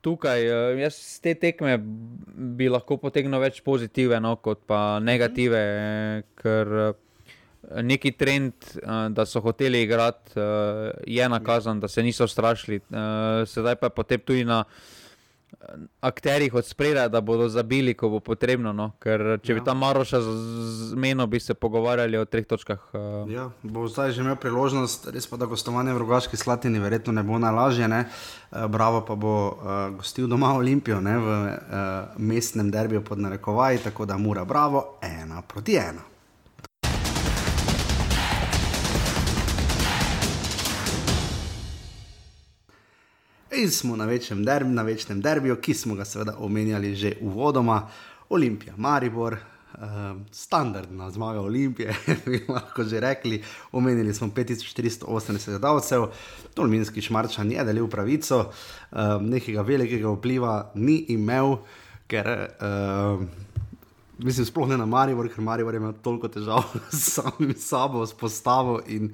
tukaj, uh, jaz te tekme bi lahko potegnil več pozitive, no, kot pa negative, uh -huh. ker uh, neki trend, uh, da so hoteli igrati, je nakazan, da se niso strašili. Sedaj pa je potem tudi na akterjih od spredaj, da bodo zabili, ko bo potrebno. No? Ker če ja. bi tam Maroša zmenil, bi se pogovarjali o treh točkah. Uh... Ja, bo zdaj že imel priložnost, res pa da gostovanje v Rogaški Slatini verjetno ne bo najlažje. Ne? Bravo pa bo uh, gostil doma Olimpijo ne? v uh, mestnem derbiju pod narekovaj, tako da mora bravo ena proti ena. In smo na večnem, derb, na večnem derbiju, ki smo ga seveda omenjali že uvodoma, Olimpija, Maribor, uh, standardna zmaga Olimpije, bi lahko že rekli. Omenili smo 5480 gledalcev, Tolminski šmarčan je delil pravico, uh, nekega velikega vpliva ni imel, ker. Uh, Mislim, sploh ne na Maribor, ker Maribor ima toliko težav s samim sabo, s postavo in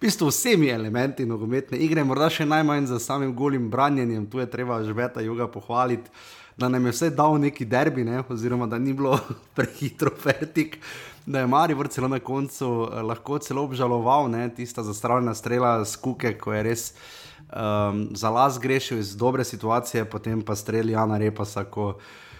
bistvu vsemi elementi nogometne igre, morda še najmanj za samim golim branjenjem, tu je treba že veta juga pohvaliti, da nam je vse dal neki derbi, ne? oziroma da ni bilo prehitro fertik. Da je Marijo celo na koncu eh, lahko celo obžaloval, ne? tista zastrojena strela z kuke, ko je res um, za las grešil iz dobre situacije, potem pa streli Jana Repasa,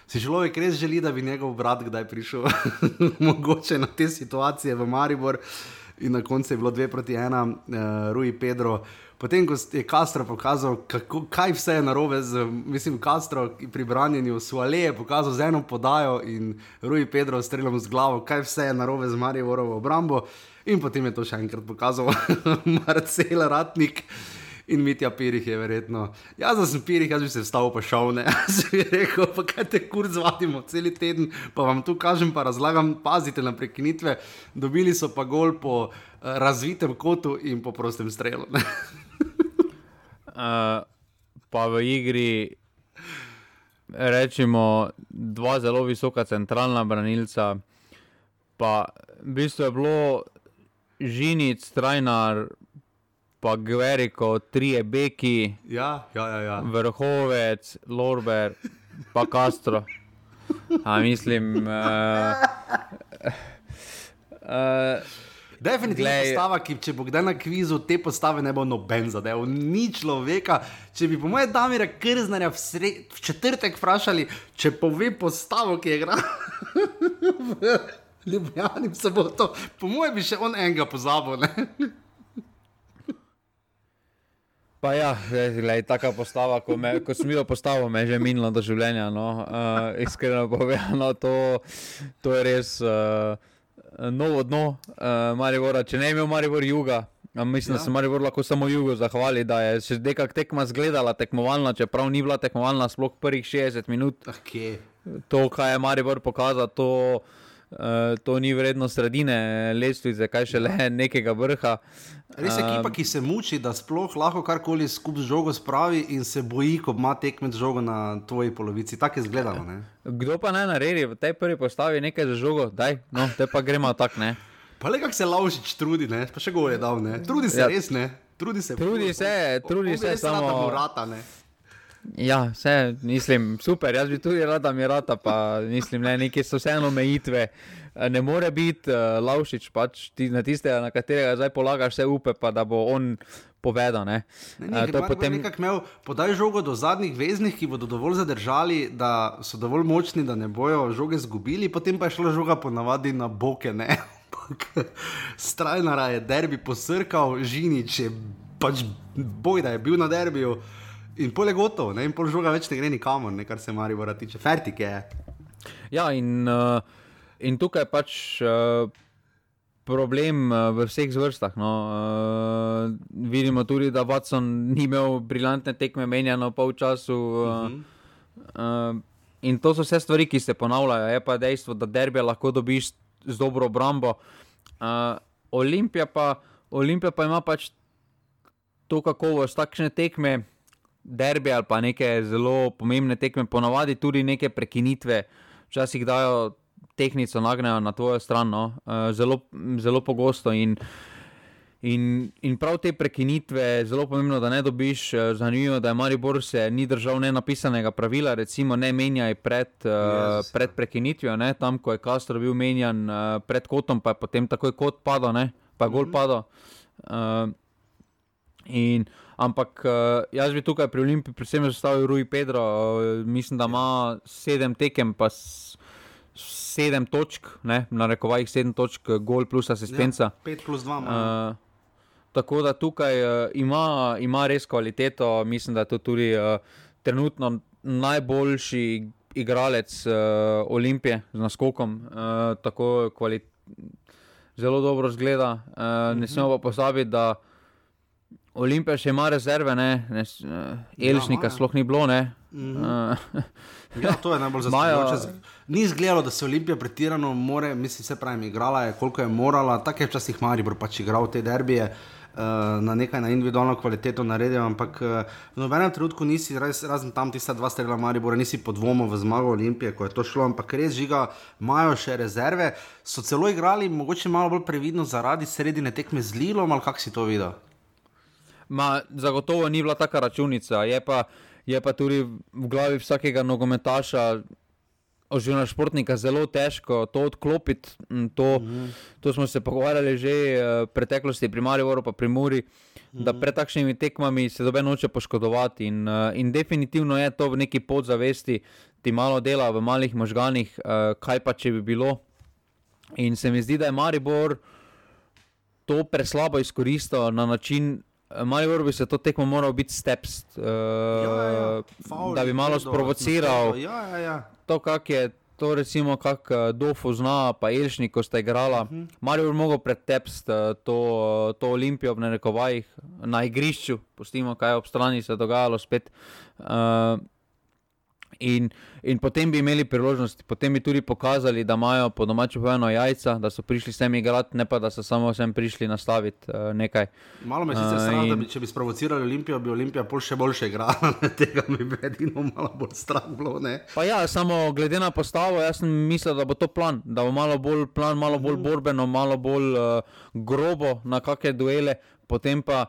si človek res želi, da bi njegov brat kdaj prišel mogoče na te situacije v Maribor. Uh, in na koncu je bilo 2 proti 1, uh, eh, Rui Pedro. Potem, ko je Castro pokazal, kako, kaj vse je narobe, z, mislim, Castro pri branjenju Suale je pokazal z eno podajo in Rui Pedro streljal z glavo, kaj vse je narobe z Marijo Vorovo obrambo. In potem je to še enkrat pokazal Marcel Ratnik. In Mitja Pirih je verjetno. Jaz sem Pirih, jaz bi se vstal pa šel, ne. Jaz bi rekel, pa kaj te kur zvadimo cel teden, pa vam tu kažem, pa razlagam, pazite na prekinitve. Dobili so pa gol po uh, razvitem kotu in po prostem strelu. uh, pa v igri. Rečemo, dva zelo visoka centralna branilca, pa v bistvu je bilo žinic, trajnar, pa Gveriko, tri beki, ja, ja, ja, ja. vrhovec, Lorber, pa Castro. A mislim. Uh, uh, Definitivno je postava, ki če bo kdaj na kvizu te postave, ne bo noben zadev, ni človeka. Če bi po mojem Damira Krznarja v, v četrtek vprašali, če pove postavo, ki je igral v Ljubljani, se bo to, po mojem bi še on enega pozabil. Pa ja, je taka postava, ko, me, ko sem jo postavil, me je že minilo do življenja. No. Uh, iskreno povedano, to, to je res uh, novo dno uh, Maribora. Če ne bi imel Maribor juga, mislim, ja. da se Maribor lahko samo jugu zahvali, da je še nekak tekma zgledala tekmovalna, čeprav ni bila tekmovalna sploh prvih 60 minut. Okay. To, kaj je Maribor pokazal, to. Uh, to ni vredno sredine lestvice, kaj še le nekega vrha. Res je ekipa, ki se muči, da sploh lahko karkoli skupaj z žogo spravi in se boji, ko ima tekmet žogo na tvoji polovici. Tako je zgledalo. Ne? Kdo pa naj naredi v tej prvi postavi nekaj za žogo, daj, no, te pa gremo tako ne. Pa le kako se laušič trudi, ne? pa še je dal, ne? trudi se ja. res, ne. Trudi se, trudi se, trudi se, samo vrata. Ja, vse, mislim, super, jaz bi tudi rada, mi rada, pa mislim, ne, nekaj so vseeno omejitve. Ne more biti uh, Laušič, pač ti, na tistega, na katerega zdaj polagaš vse upe, pa da bo on povedal. Ne. Ne, ne, uh, potem... imel, podaj žogo do zadnjih veznih, ki bodo dovolj zadržali, da so dovolj močni, da ne bojo žoge zgubili, potem pa je šla žoga ponavadi na boke. Strajnara je derbi posrkal, žinič je pač boj, da je bil na derbiju. In pol je gotovo, ne? in pol žoga več ne gre nikamor, ne? kar se Marijo Bora tiče. Fertik je. Ja, in, uh, in tukaj je pač uh, problem uh, v vseh vrstah. No. Uh, vidimo tudi, da Watson ni imel briljantne tekme, menjano pa v času. Uh, uh -huh. uh, in to so vse stvari, ki se ponavljajo. Je pa dejstvo, da derbe lahko dobiš z dobro obrambo. Uh, Olimpija, pa, Olimpija pa ima pač to kakovost, takšne tekme derbi ali pa neke zelo pomembne tekme, ponavadi tudi neke prekinitve, včasih dajo tehnico nagnejo na tvojo stran, no? uh, zelo, zelo pogosto. In, in, in prav te prekinitve zelo pomembno, da ne dobiš. Zanimivo je, da je Maribor se ni držal nenapisanega pravila, recimo ne menjaj pred, uh, pred prekinitvijo, ne? tam ko je Castro bil menjan uh, pred kotom, pa je potem takoj kot padal, ne? pa je gol mm -hmm. padal. Uh, in, ampak jaz bi tukaj pri Olimpii, predvsem, zastavil Rui Pedro, uh, mislim, da ima sedem tekem, pa sedem točk, ne, na rekovajih sedem točk, gol plus asistenca. Ja, pet plus dva. Uh, tako da tukaj uh, ima, ima res kvaliteto, mislim, da je to tudi uh, trenutno najboljši igralec uh, Olimpije z naskokom, uh, tako kvalitetno. Zelo dobro zgleda, uh, ne smemo pa pozabiti, da Olimpija še ima rezerve, ne, ne, Elžnika ja, sploh ni bilo. Mm -hmm. Ja, to je najbolj zaskrbljujoče. Ni izgledalo, da se Olimpija pretirano more, mislim, se pravi, igrala je, koliko je morala, tako je včasih Maribor pač igral te derbije. Uh, na nekaj na individualno kvaliteto naredil, ampak uh, v nobenem trenutku nisi, raz, razen tam tista dva strela Maribora, nisi podvomil v zmago Olimpije, ko je to šlo, ampak res žiga, imajo še rezerve. So celo igrali, mogoče malo bolj previdno zaradi sredine tekme z Lilom, ali kako si to videl? Ma, zagotovo ni bila taka računica, je pa je pa tudi v glavi vsakega nogometaša. Oziroma, športnika zelo težko to odklopiti. To, mm. to smo se pogovarjali že eh, v preteklosti, pri Mariu, pa pri Muri, mm. da mhm. pred takšnimi tekmami se dobe noče poškodovati. In, eh, in definitivno je to v neki podzavesti, ti malo dela v malih možganih, eh, kaj pa če bi bilo. In se mi zdi, da je Maribor to preslabo izkoristil na način, Malo bi se to tekmo moral biti steps, uh, ja, ja. Faul, da bi malo sprovociral. Ja, ja, ja. To, kak je, to recimo, kak uh, Dofo zna, pa Elšnik, ko sta igrala. Uh -huh. Malo bi mogel pretepst uh, to, to Olimpijo v nerekovajih na igrišču, pustimo, kaj je ob strani se dogajalo spet. Uh, In, in potem bi imeli priložnost, potem bi tudi pokazali, da imajo po domačem povedano jajca, da so prišli sem igrati, ne pa da so samo sem prišli nastaviti uh, nekaj. Malo me sicer uh, strah, da bi, če bi sprovocirali Olimpijo, bi Olimpija pol še boljše igrala, tega mi bi edino malo bolj strah bilo. Ja, samo glede na postavo, jaz sem mislil, da bo to plan, da bo malo bolj plan, malo bolj borbeno, malo bolj uh, grobo na kakšne duele, potem pa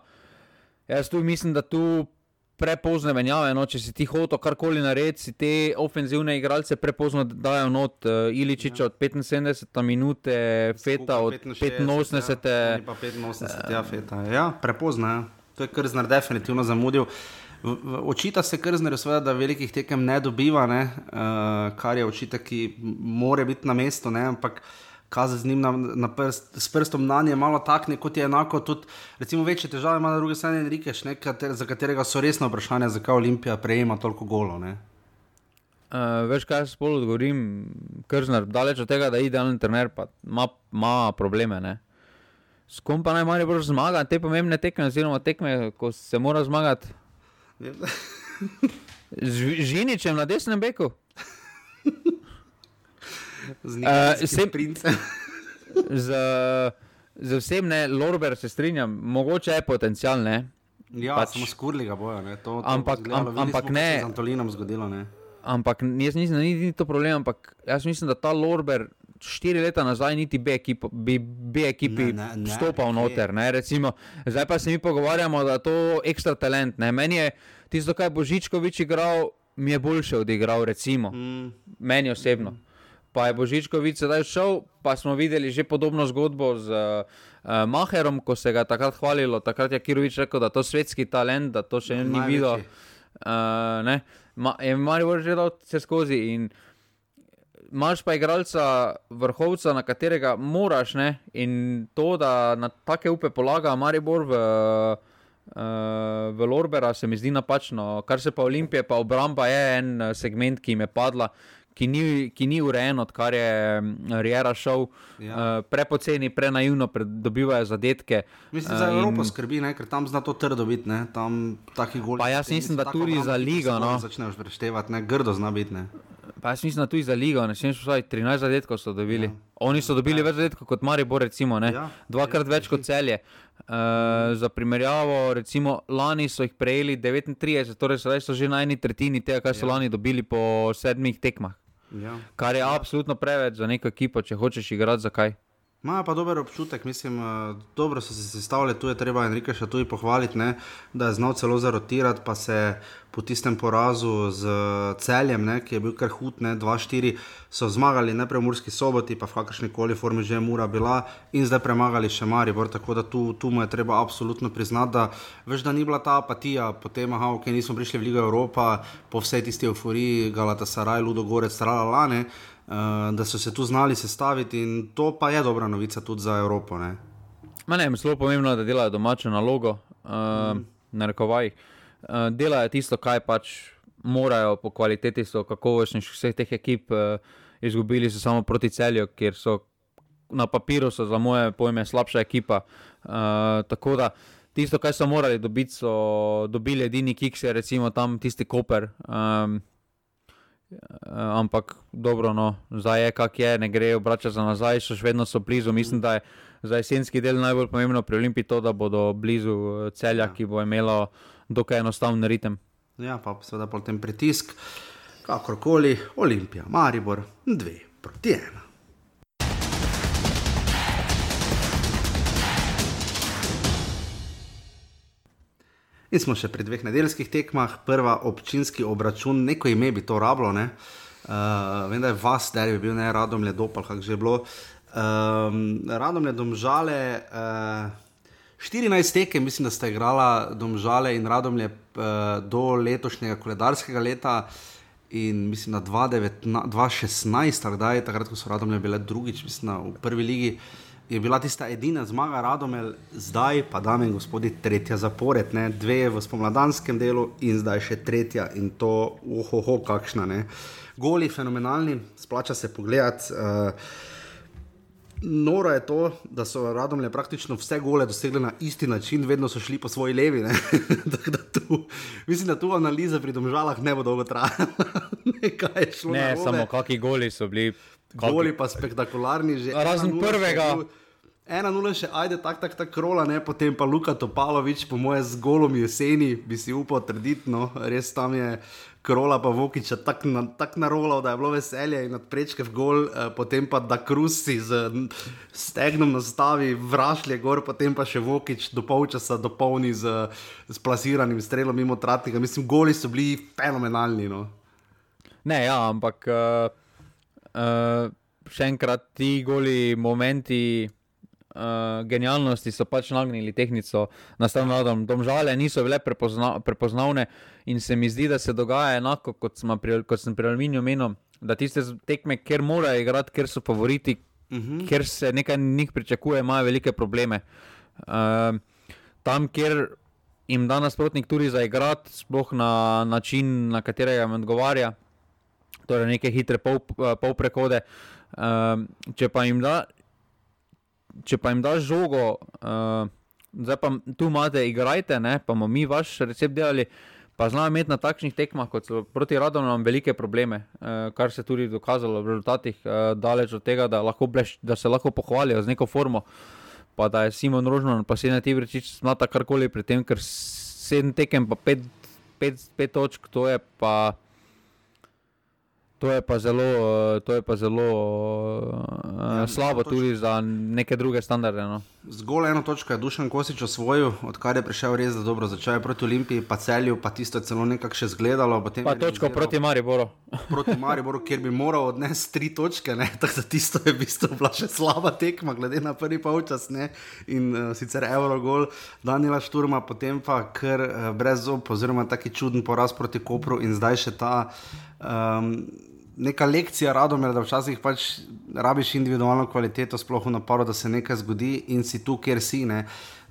jaz tu mislim, da tu prepozne menjave. No, če si ti hotel karkoli narediti, si te ofenzivne igralce prepozno dajo not. Uh, Iličič ja. od 75 minut, Feta od 85. Ja, pa 85, ja, Feta. Ja, prepozno, ja. to je Krznar definitivno zamudil. Očita se Krznar, da velikih tekem ne dobiva, ne? Uh, kar je očitek, ki mora biti na mestu, ne? ampak uh, kazati z njim na, na prst, s prstom na nje, malo takne, kot je enako. Tudi, recimo, večje težave ima na drugi strani Enrikeš, kater, za katerega so resno vprašanja, zakaj Olimpija prejema toliko golo. Uh, veš, kaj jaz spolu odgovorim, krznar, daleč od tega, da je idealen trener, pa ima, probleme. Ne? S kom pa naj bolj zmaga, te pomembne tekme, oziroma tekme, ko se mora zmagati. Z Žiničem na desnem beku z nekim uh, princem. z, z vsem, ne, Lorber se strinjam, mogoče je potencial. Ne? Ja, pač, smo skurili ga bojo. Ne? To, to ampak am, ampak ne. Z Antolinom zgodilo. Ne? Ampak jaz mislim, da ni, ni to problem, ampak jaz mislim, da ta Lorber. Štiri leta nazaj, niti B ekipi, bi B ekipi ne, ne, stopal ne, noter. Ne, recimo, zdaj pa se mi pogovarjamo, da je to ekstra talent. Ne. Meni je tisto, kar je Božičkovič igral, mi je boljše odigral, recimo. Mm. Meni osebno. Mm pa je Božičkovič sedaj šel, pa smo videli že podobno zgodbo z uh, Maherom, ko se ga takrat hvalilo. Takrat je Kirovič rekel, da je to svetski talent, da to še ni videl. Uh, je Marijo že dal vse skozi. In imaš pa igralca, vrhovca, na katerega moraš. Ne? In to, da na take upe polaga Maribor v. Uh, v Lorbera se mi zdi napačno, kar se pa Olimpije, pa obramba je en segment, ki jim je padla, ki ni, ki ni urejen, odkar je Riera šel, ja. uh, prepoceni, prenaivno dobivajo zadetke. Mislim, da uh, Evropa in... skrbi, ne? ker tam zna to trdo biti, ne? tam taki goli. Pa jaz mislim, da tudi za ligo. No. Začneš preštevati, ne? grdo zna biti. Pa jaz mislim, da tudi za ligo, ne smeš vsaj 13 zadetkov so dobili. Ja. Oni so dobili ja. več zadetkov kot Maribor, recimo, ja. dvakrat več kot celje. Uh, za primerjavo, recimo, lani so jih prejeli 39, torej so že na eni tretjini tega, kar so ja. lani dobili po sedmih tekmah. Ja. Kar je absolutno preveč za neko ekipo, če hočeš igrati, zakaj. Imajo pa dober občutek, mislim, uh, dobro so se sestavili, tu je treba Enrika še tudi pohvaliti, ne, da je znal celo zarotirati, pa se po tistem porazu z celjem, ne, ki je bil kar hud, 2-4, so zmagali najprej v Murski soboti, pa v kakršni koli formi že je Mura bila in zdaj premagali še Maribor, tako da tu, tu mu je treba absolutno priznati, da veš, da ni bila ta apatija, potem, aha, ok, nismo prišli v Ligo Evropa, po vsej tisti euforiji, Galata Saraj, Ludo Gorec, Tralalane. Uh, da so se tu znali sestaviti, in to pa je dobra novica tudi za Evropo. Ne? Ne, zelo pomembno je, da delajo domačo nalogo, uh, mm. na rekovaj. Uh, delajo tisto, kar pač morajo po kvaliteti, so kakovostni vseh teh ekip. Uh, izgubili so samo proti celju, ker so na papiru, so za moje pojme, slabša ekipa. Uh, tako da tisto, kar so morali dobiti, so dobili edini kiks, recimo tam tisti koper. Um, ampak dobro, no, zdaj je kak je, ne grejo vračati za nazaj, še vedno so blizu. Mislim, da je za jesenski del najbolj pomembno pri Olimpiji to, da bodo blizu eh, celja, ja. ki bo imelo dokaj enostaven ritem. Ja, pa seveda potem pritisk, kakorkoli, Olimpija, Maribor, dve proti ena. In smo še pri dveh nedeljskih tekmah, prva občinski obračun, neko ime bi to rabilo, ne? uh, vem, da je vas, da je bil ne radom le dopal, kako že je bilo. Um, radom le domžale, uh, eh, 14 tekem, mislim, da ste igrala domžale in radom le uh, do letošnjega koledarskega leta. In mislim, da 2016, takrat, ko so radom le bile drugič, mislim, v prvi ligi je bila tista edina zmaga, Radomel, zdaj pa, dame in gospodje, tretja zapored, ne? dve v spomladanskem delu in zdaj še tretja in to, ohoho, kakšna ne. Goli, fenomenalni, splača se pogledati. Uh, Noro je to, da so Radomlje praktično vse gole dosegli na isti način, vedno so šli po svoji levi. da tu, mislim, da tu analiza pri domžalah ne bo dolgo trajala. ne, ne samo kakšni goli so bili. Goli pa spektakularni že. Razen prvega. Ena nula še, ajde, tako, tako, tako, rola, ne, potem pa Luka Topalovič, po moje z golom jeseni, bi si upal trditi, no, res tam je krola pa Vokiča tako na, tak narolal, da je bilo veselje in odprečke v gol, eh, potem pa da krusi z stegnom na stavi, vrašlje gor, potem pa še Vokič do polčasa dopolni z, z plasiranim strelom mimo tratnika. Mislim, goli so bili fenomenalni. No. Ne, ja, ampak. Uh... Uh, še enkrat, ti goli momenti uh, genialnosti so pač nagnili tehnico na stran nadom. Domžale niso bile prepozna, prepoznavne in se mi zdi, da se dogaja enako kot, pri, kot sem pri Aluminiju menil, da tiste tekme, ker morajo igrati, ker so favoriti, uh mhm. -huh. ker se nekaj njih pričakuje, imajo velike probleme. Uh, tam, kjer jim da nasprotnik tudi za igrati, sploh na način, na katerega jim odgovarja torej neke hitre pol, eh, pol. Um, če pa jim da, če pa jim da žogo, uh, zdaj pa tu imate, igrajte, ne, pa bomo mi vaš recept delali. Pa znajo imeti na takšnih tekmah, kot so proti Radom, velike probleme, eh, kar se je tudi dokazalo v rezultatih, eh, daleč od tega, da, bleš, da se lahko pohvalijo z neko formo. Pa da je Simon Rožman, pa se ne ti reči, znata karkoli pri tem, ker sedem tekem, pa pet, pet, pet točk, to je pa. To je pa zelo, eh, to je pa zelo uh, ja, slabo tudi za neke druge standarde. No. Zgolj eno točko je Dušan Kosič osvojil, odkar je prišel res dobro začaj proti Olimpiji, pa celju, pa tisto je celo nekako še zgledalo. Pa točko proti Mariboru. proti Mariboru, kjer bi moral odnesti tri točke, tako da tisto je v bistvu bila še slaba tekma, glede na prvi polčas. Ne? In uh, sicer Eurogol, Danila Šturma, potem pa kar uh, brez zob, oziroma taki čuden poraz proti Kopru in zdaj še ta. Um, neka lekcija radom je, da včasih pač rabiš individualno kvaliteto, sploh v naporu, da se nekaj zgodi in si tu, kjer si. Ne.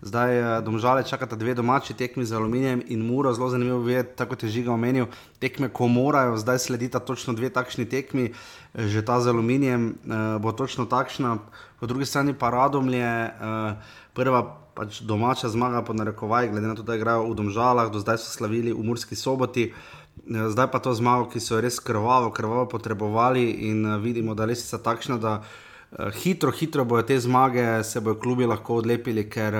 Zdaj, eh, domžale čakata dve domači tekmi z aluminijem in muro, zelo zanimivo je, tako te žiga omenil, tekme, ko morajo, zdaj sledita točno dve takšni tekmi, eh, že ta z aluminijem uh, bo točno takšna, po drugi strani pa radomlje, uh, prva pač domača zmaga, po narekovaj, glede na to, da igrajo v domžalah, do zdaj so slavili v Murski soboti. Ja, zdaj pa to zmago, ki so res krvavo, krvavo potrebovali, in uh, vidimo, da res je takšna, da uh, hitro, hitro bodo te zmage, se bodo klubi lahko odlepili, ker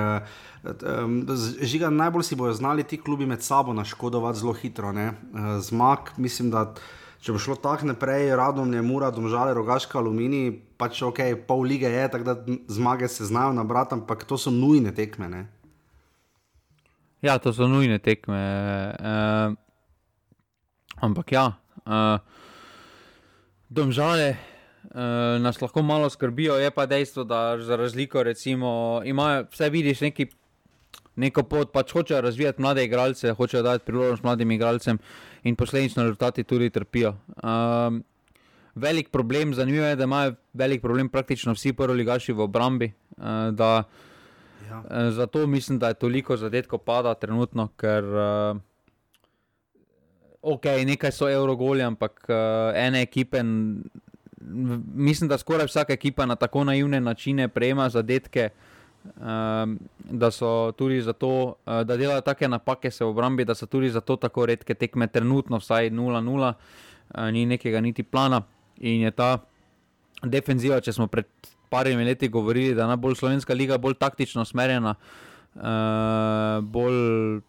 žiga, najbolj si bodo znali ti klubi med sabo naškodovati zelo hitro. Uh, zmag, mislim, da če bo šlo tako naprej, radom je mura, domžale, rogaška, aluminij, pač ok, pol lige je, tako da zmage se znajo nabrati, ampak to so nujne tekme. Ne? Ja, to so nujne tekme. Uh, ampak ja, uh, domžale. Uh, nas lahko malo skrbijo, je pa dejstvo, da za razliko, recimo, imajo vse vidiš neki neko pot, pač hočejo razvijati mlade igralce, hočejo dati priložnost mladim igralcem in posledično rezultati tudi trpijo. Um, velik problem, zanimivo je, da imajo velik problem praktično vsi prvoligaši v obrambi. Uh, da, ja. uh, zato mislim, da je toliko zadetkov pada trenutno, ker uh, ok, nekaj so Eurogoli, ampak uh, ene ekipe. Mislim, da skoraj vsaka ekipa na tako naivne načine prejema zadetke, uh, um, da so tudi zato, uh, da delajo take napake v obrambi, da so tudi zato tako redke tekme, trenutno vsaj 0-0, uh, ni nekega niti plana. In je ta defenziva, če smo pred parimi leti govorili, da je najbolj slovenska liga bolj taktično usmerjena, uh, bolj,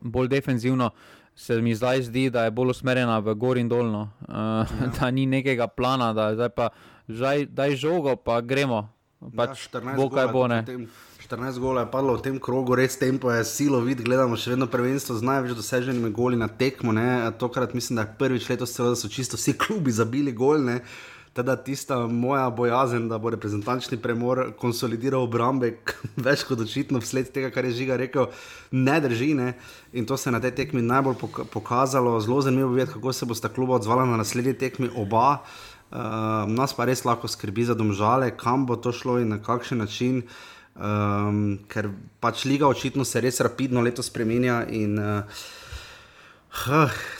bolj defenzivno. Se mi zdaj zdi, da je bolj usmerjena v gor in dolno, uh, ja. da ni nekega plana, da je zdaj pa zdaj žogo, pa gremo, Pač ja, bo kaj bo ne. 14 gola je padlo v tem krogu, res tempo je silo vid, gledamo še vedno prvenstvo z največ doseženimi goli na tekmo. Ne. Tokrat mislim, da je prvič letos celo, da so čisto vsi klubi zabili gol. Ne. Teda tista moja bojazen, da bo reprezentančni premor konsolidiral obrambe, več kot očitno vsled tega, kar je Žiga rekel, ne drži. Ne. In to se je na tej tekmi najbolj pokazalo. Zelo zanimivo je videti, kako se bo sta kluba odzvala na naslednji tekmi oba. Uh, nas pa res lahko skrbi za domžale, kam bo to šlo in na kakšen način, um, ker pač liga očitno se res rapidno letos spremenja. In, uh,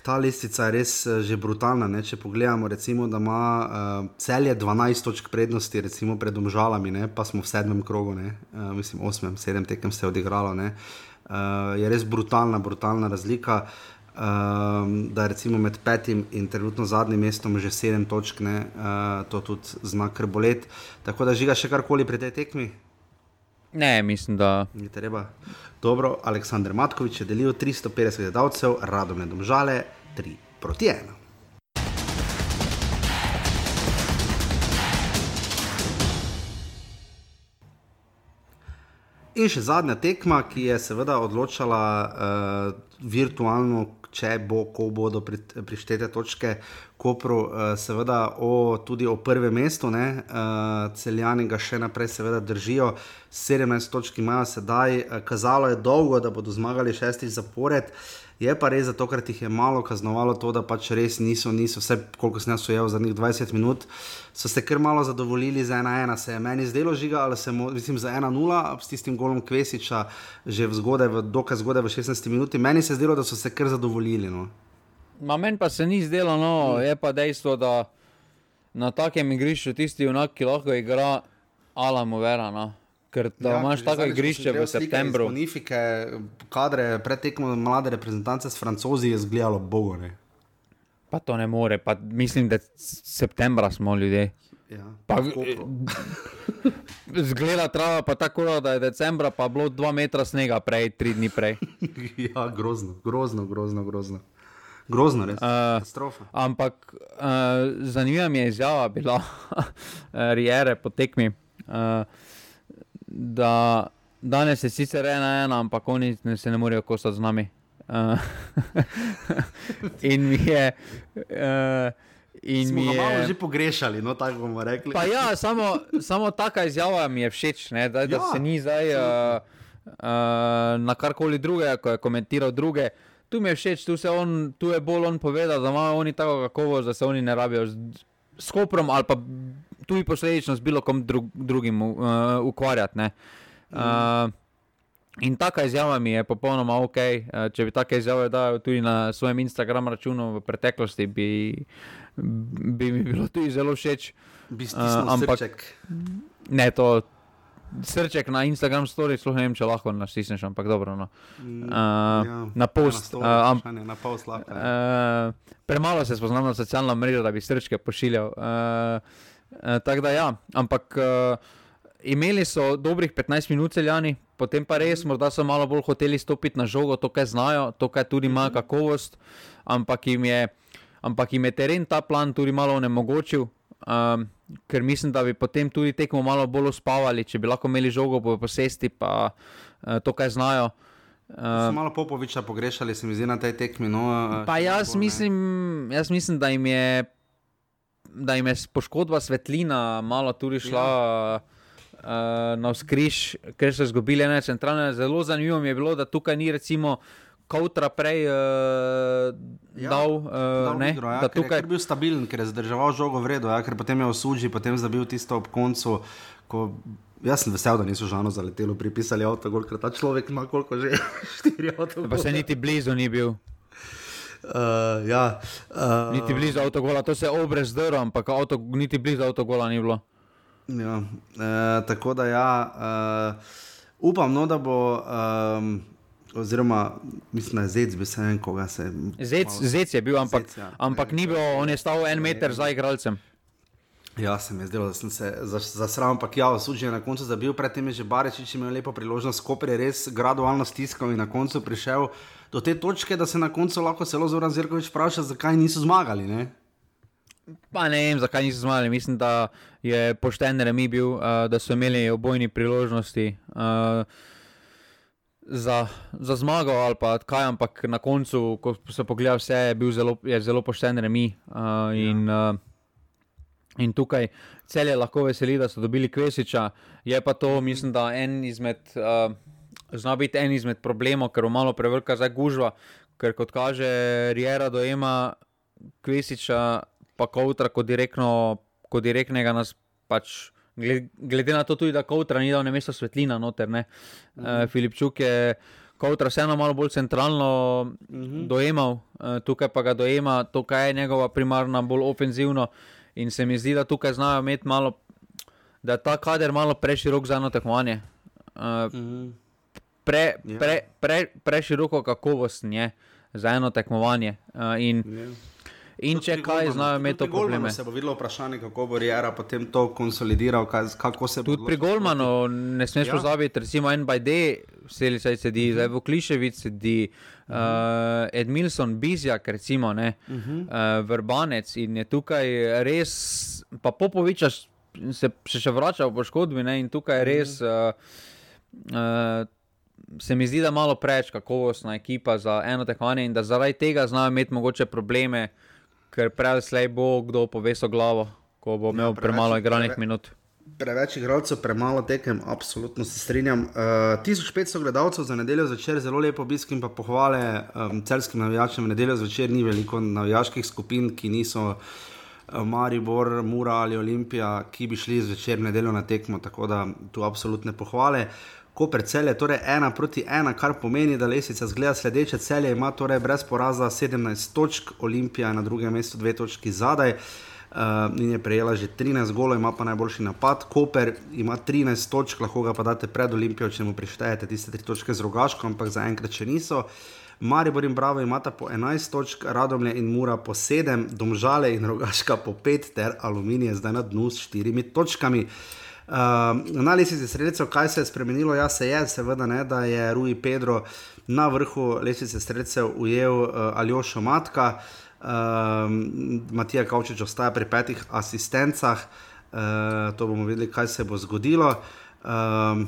ta listica je res uh, že brutalna. Ne? Če pogledamo, recimo, da ima uh, celje 12 točk prednosti, recimo pred omžalami, ne? pa smo v sedmem krogu, uh, mislim, osmem, sedem tekem se je odigralo. Uh, je res brutalna, brutalna razlika. Uh, um, da je recimo med petim in trenutno zadnjim mestom že sedem točk, ne, uh, to tudi znak krbolet. Tako da žiga še karkoli pri tej tekmi. Ne, mislim, da ni treba. Dobro, Aleksandr Matkovič je delil 350 gledalcev, radom je domžale 3 proti 1. In še zadnja tekma, ki je seveda odločala uh, virtualno, če bo, ko bodo prištete točke, Kopru, uh, seveda o, tudi o prvem mestu, uh, celjani ga še naprej, seveda držijo, 17 točk imajo sedaj, uh, kazalo je dolgo, da bodo zmagali šestič zapored. Uh, Je pa res, zato ker jih je malo kaznovalo to, da pač res niso, niso vse, koliko sem jaz ujel za njih 20 minut, so se kar malo zadovoljili za 1-1. Se je meni zdelo žiga, ali se mislim za 1-0 s tistim golom Kvesiča, že v zgodaj, v dokaj zgodaj v 16 minuti. Meni se je zdelo, da so se kar zadovoljili. No. Meni pa se ni zdelo, no, je pa dejstvo, da na takem igrišču tisti, ki lahko igra, alamo vera. No ker ja, imaš tako igrišče v septembru. Unifike, kadre, pretekmo mlade reprezentance s francozi, je zgledalo bogone. Pa to ne more, pa mislim, da septembra smo ljudje. Ja, zgleda trava pa tako, da je decembra, pa bilo dva metra snega prej, tri dni prej. ja, grozno, grozno, grozno. grozno. Grozno, res. Uh, ampak uh, zanimiva mi je izjava bila, Rijere po tekmi. Uh, da danes je sicer ena, ena ampak oni se ne morejo kosati z nami. Uh, in mi je. Uh, In mi je že pogrešali, no tako bomo rekli. Ja, samo, samo taka izjava mi je všeč, ne, da, da ja, se ni zdaj uh, uh, na karkoli drugega, ko je komentiral druge. Tu mi je všeč, tu, on, tu je bolj on povedal, da imajo oni tako kakovost, da se oni ne rabijo z, s koprom ali pa tudi posledično z bilo kom drug, drugim uh, ukvarjati. Uh, in taka izjava mi je popolnoma ok. Uh, če bi take izjave dal tudi na svojem Instagram računu v preteklosti, bi, bi mi bilo tudi zelo všeč. Uh, ampak ne to. Srček na Instagram story, sploh ne vem, če lahko naštisneš, ampak dobro. No. Uh, ja, na post. Ja, na post lahko. Uh, premalo se spoznam na socialno mrežo, da bi srčke pošiljal. Uh, Eh, tako da, ja, ampak uh, imeli so dobrih 15 minut celjani, potem pa res, mhm. morda so malo bolj hoteli stopiti na žogo, to, kaj znajo, to, kaj tudi ima mhm. kakovost, ampak jim je ampak jim je teren ta plan tudi malo onemogočil. Um, ker mislim, da bi potem tudi tekmo malo bolj uspavali, če bi lahko imeli žogo po posesti, pa uh, to, kaj znajo. Uh, malo Popoviča pogrešali, se mi zdi na tej tekmi. No, pa jaz, bo, mislim, jaz mislim, da jim je, da jim je poškodba svetlina malo tudi šla. Ja. Uh, na vzkriž, ker so izgubili ene centralne. Zelo zanimivo mi je bilo, da tukaj ni recimo Kautra prej uh, ja, dal, uh, dal ne, igro, ja, da tukaj je bil stabilen, ker je zadrževal žogo vredno, ja, ker potem je osužil, potem zabil tisto ob koncu. Ko, jaz sem vesel, da niso žano zaletelo, pripisali avto, ker ta človek ima koliko že štiri avto. Pa se niti blizu ni bil. Uh, ja, uh, niti blizu avtogola, to se je obrez zdrlo, ampak avto, niti blizu avtogola ni bilo. Ja, uh, tako da ja, uh, upam, no, da bo. Um, oziroma, mislim, da je zec, bi se en koga se. Zec, malo... zec je bil, ampak, zec, ja. ampak ni bil, on je stal en meter za igralcem. Ja, se mi je zdelo, da sem se zasral, ampak ja, osuđen na koncu zabil, predtem je že Barečič imel lepo priložnost, Koper je res gradualno stiskal in na koncu prišel do te točke, da se na koncu lahko celo Zoran Zirkovič vpraša, zakaj niso zmagali. Ne? Pa ne vem, zakaj niso zmagali. Mislim, da je pošten remi bil, uh, da so imeli obojni priložnosti. Uh, za, za zmago ali pa kaj, ampak na koncu, ko se pogleda vse, je bil zelo, je zelo pošten remi. Uh, in, ja. uh, in tukaj cel je lahko veseli, da so dobili Kvesiča. Je pa to, mislim, da en izmed. Uh, Zna biti en izmed problemov, ker malo prevrka za gužva, ker kot kaže, Riera dojema Kvesiča, pa Koutra kot, direktno, kot direktnega nas pač glede na to, tudi, da Kowtra ni dal na mesto svetlina, noter, ne. Uh -huh. uh, Filipčuk je Kowtra vseeno malo bolj centralno uh mhm. -huh. dojemal, uh, tukaj pa ga dojema to, kaj je njegova primarna, bolj ofenzivno. In se mi zdi, da tukaj znajo imeti malo, da je ta kader malo preširok za eno tekmovanje. Uh, uh -huh. Pre, ja. pre, pre, preširoko kakovostno je za eno tekmovanje. Uh, in, yeah. Ja. In če kaj znajo imeti to probleme. Se bo videlo vprašanje, kako bo Rijera potem to konsolidiral, kaj, kako se bo. Tudi pri Golmanu ne smeš ja. pozabiti, recimo NBD, vseli se sedi, uh -huh. zdaj v Kliševici sedi, uh -huh. uh, Edmilson, Bizjak, recimo, ne, uh -huh. uh, Vrbanec in je tukaj res, pa Popoviča se še vrača v poškodbi ne, in tukaj je res. Uh -huh. uh, uh, Se mi zdi, da je malo preveč kakovostna ekipa za eno tekmovanje in da zaradi tega znajo imeti mogoče probleme ker prej slej bo kdo povesel glavo, ko bo imel ja, premalo igranih pre, minut. Preveč igralcev, premalo tekem, absolutno se strinjam. Uh, eh, 1500 gledalcev za nedeljo zvečer, zelo lepo obisk in pa pohvale um, celskim navijačem. V nedeljo zvečer ni veliko navijaških skupin, ki niso uh, Maribor, Mura ali Olimpija, ki bi šli zvečer nedeljo na tekmo, tako da tu absolutne pohvale. Koper celje, torej ena proti ena, kar pomeni, da lesica zgleda sledeče. Celje ima torej brez poraza 17 točk, Olimpija na drugem mestu dve točki zadaj. Uh, in je prejela že 13 golov, ima pa najboljši napad. Koper ima 13 točk, lahko ga pa date pred Olimpijo, če mu prištejete tiste tri točke z rogaško, ampak zaenkrat še niso. Maribor in Bravo imata po 11 točk, Radomlje in Mura po 7, Domžale in Rogaška po 5, ter Aluminij zdaj na dnu s 4 točkami. Uh, Uh, na lesici sredstev, kaj se je spremenilo, ja, se je, seveda, ne, da je Rui Pedro na vrhu lesice sredstev ujel uh, Aljošo Matka, uh, Matija Kavčič ostaja pri petih asistencah, uh, to bomo videli, kaj se bo zgodilo. Uh,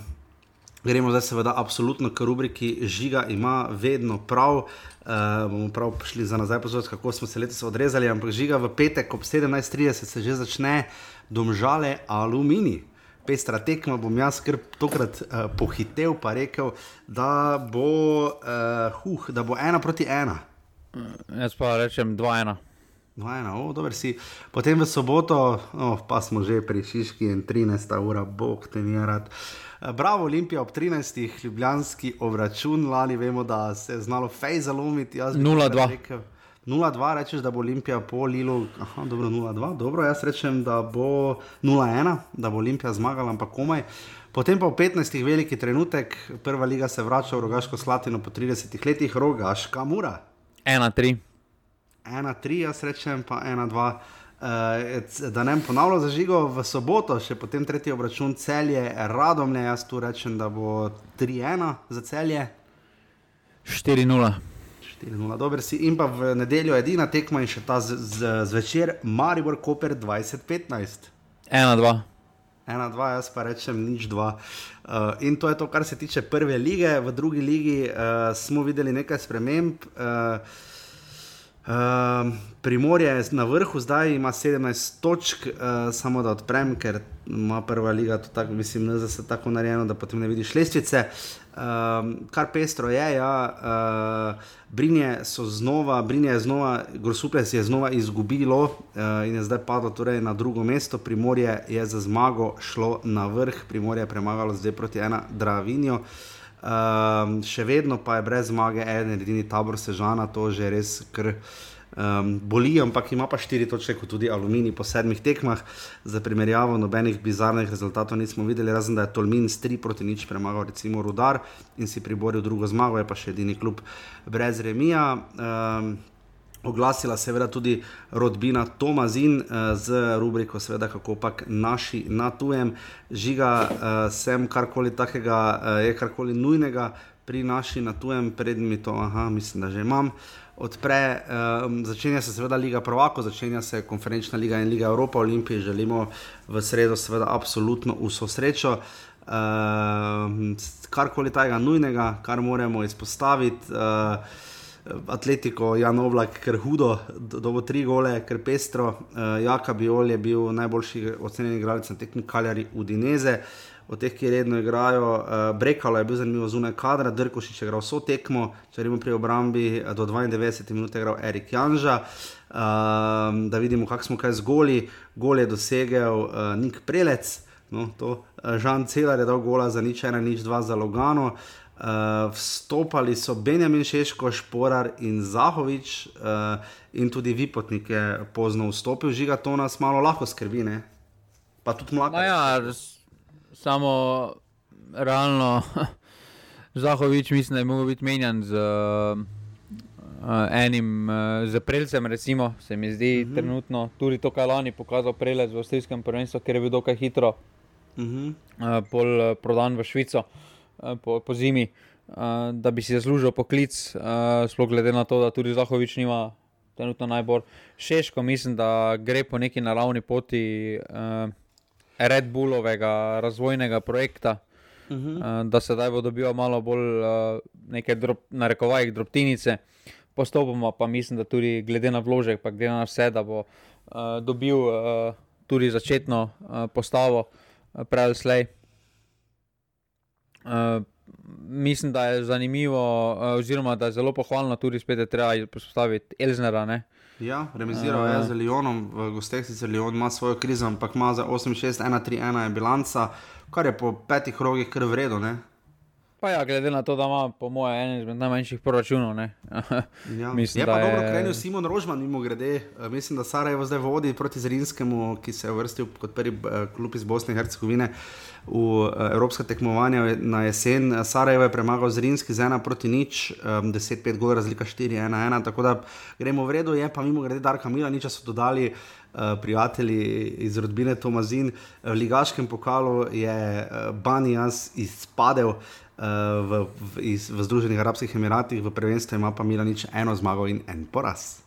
gremo zdaj, seveda, absolutno k rubriki Žiga ima vedno prav. Uh, bomo prav prišli za nazaj, pozornost, kako smo se letos odrezali, ampak žiga v petek ob 17:30 se že začne domžale aluminij pestra tekma, bom jaz kar tokrat uh, pohitev, pa rekel, da bo, uh, huh, da bo ena proti ena. Jaz pa rečem dva ena. Ena, oh, si. Potem v soboto, oh, pa smo že pri Šiški in 13. ura, bog te je rad. Eh, bravo, Olimpija ob 13. ljubljanski obračun, lani vemo, da se je znalo fej zalomiti. 0-2. 0-2, rečeš, da bo Olimpija po Lilu, aha, dobro, 0-2, dobro, jaz rečem, da bo 0-1, da bo Olimpija zmagala, ampak komaj. Potem pa v 15. veliki trenutek, prva liga se vrača v Rogaško Slatino po 30 letih, Rogaška Mura. 1-3. 1-3, jaz rečem pa 1-2. Uh, eh, da ne bi ponavljal za žigo v soboto, še potem tretji obračun celje, radomlje, jaz tu rečem, da bo 3-1 za celje. 4-0. 4-0, dobro si. In pa v nedeljo edina tekma in še ta zvečer, Maribor Koper 2015. 1-2. 1-2, jaz pa rečem nič 2. Uh, in to je to, kar se tiče prve lige. V drugi ligi uh, smo videli nekaj sprememb. Uh, uh, Primorje je na vrhu, zdaj ima 17 točk, uh, samo da odprem, ker ima prva liga to tako, mislim, da se tako narejeno, da potem ne vidiš lestvice. Um, kar pestro je, ja, uh, Brinje so znova, Brinje je znova, Grosuples je znova izgubilo uh, in je zdaj padlo torej na drugo mesto. Primorje je za zmago šlo na vrh, Primorje je premagalo zdaj proti ena Dravinjo. Um, še vedno pa je brez zmage, en edini tabor Sežana, to že res kar um, boli, ampak ima pa štiri točke, kot tudi Aluminij po sedmih tekmah. Za primerjavo, nobenih bizarnih rezultatov nismo videli, razen da je Tolmin s 3 proti nič premagal, recimo Rudar in si priboril drugo zmago, je pa še edini klub brez remija. Um, Oglasila se je tudi rodbina Tomazin z rubriko, seveda, kako pač naši na tujem. Žiga sem karkoli takega, je karkoli nujnega pri naši na tujem, predmi to, aha, mislim, da že imam odpre, um, začenja se seveda Liga Provako, začenja se konferenčna liga in Liga Evropa, Olimpiji želimo v sredo, seveda, absolutno vso srečo. Uh, karkoli tega nujnega, kar moramo izpostaviti. Uh, Atletiko, Jan Oblak, ker hudo, dobo tri gole, ker pestro. Uh, Jaka Biol je bil najboljši ocenjeni igralec na tekmi Kaljari Udineze. Od teh, ki redno igrajo. Uh, Brekalo je bil zanimivo zunaj kadra, Drkošič je igral vso tekmo, če rečemo pri obrambi, eh, do 92 minut je igral Erik Janža. Uh, da vidimo, kako smo kaj zgoli. Gol je dosegel uh, Nik Prelec, no, to uh, Žan Celar je dal gola za nič, ena, nič, dva za Logano. Vstopali so Benjamin Šeško, Šporar in Zahovič, uh, in tudi Vipotnik je pozno vstopil, žiga to nas malo lahko skrbi, ne? pa tudi mlado. Ja, samo realno, Zahovič, mislim, da je mogel biti menjan z uh, enim uh, zaprelcem, recimo, se mi zdi uh mhm. -huh. trenutno. Tudi to, kar je lani pokazal prelec v avstrijskem prvenstvu, ker je bil dokaj hitro, uh -huh. uh, pol uh, prodan v Švico uh, po, po zimi, uh, da bi si zaslužil poklic, uh, sploh glede na to, da tudi Zahovič nima. Trenutno najbolj šeško, mislim, da gre po neki naravni poti. Uh, Red Bullovega razvojnega projekta, uh -huh. uh, da se zdaj bo dobil malo bolj uh, neke drop, narekovajih drobtinice, postopoma pa mislim, da tudi glede na vložek, pa glede na vse, da bo uh, dobil uh, tudi začetno uh, postavo, uh, prej ali slej. Uh, mislim, da je zanimivo, uh, oziroma da je zelo pohvalno, tudi spet je treba postaviti Elznera. Uh, Ja, remiziral je z Lyonom, v gostih sicer Lyon ima svojo krizo, ampak ima za 8-6-1-3-1 je bilanca, kar je po petih rogih kar vredno. Pa ja, glede na to, da ima po mojem en izmed najmanjših proračunov. ja. Mislim, je pa je... dobro, krenil Simon Rožman, mimo grede. Eh, mislim, da Sarajevo zdaj vodi proti Zrinskemu, ki se je vrstil kot prvi eh, klub iz Bosne in Hercegovine v eh, evropska tekmovanja na jesen. Sarajevo je premagal Zrinski z ena proti nič, 10-5 gol, razlika 4-1-1. Tako da gremo v redu, je pa mimo grede Darka Mila, nič so dodali. Uh, prijatelji iz rodbine Tomazin, v Ligaškem pokalu je uh, Banijas izpadel, uh, v, v, iz, v Združenih arabskih emiratih, v prvenstvu ima pa Milanič eno zmago in en poraz.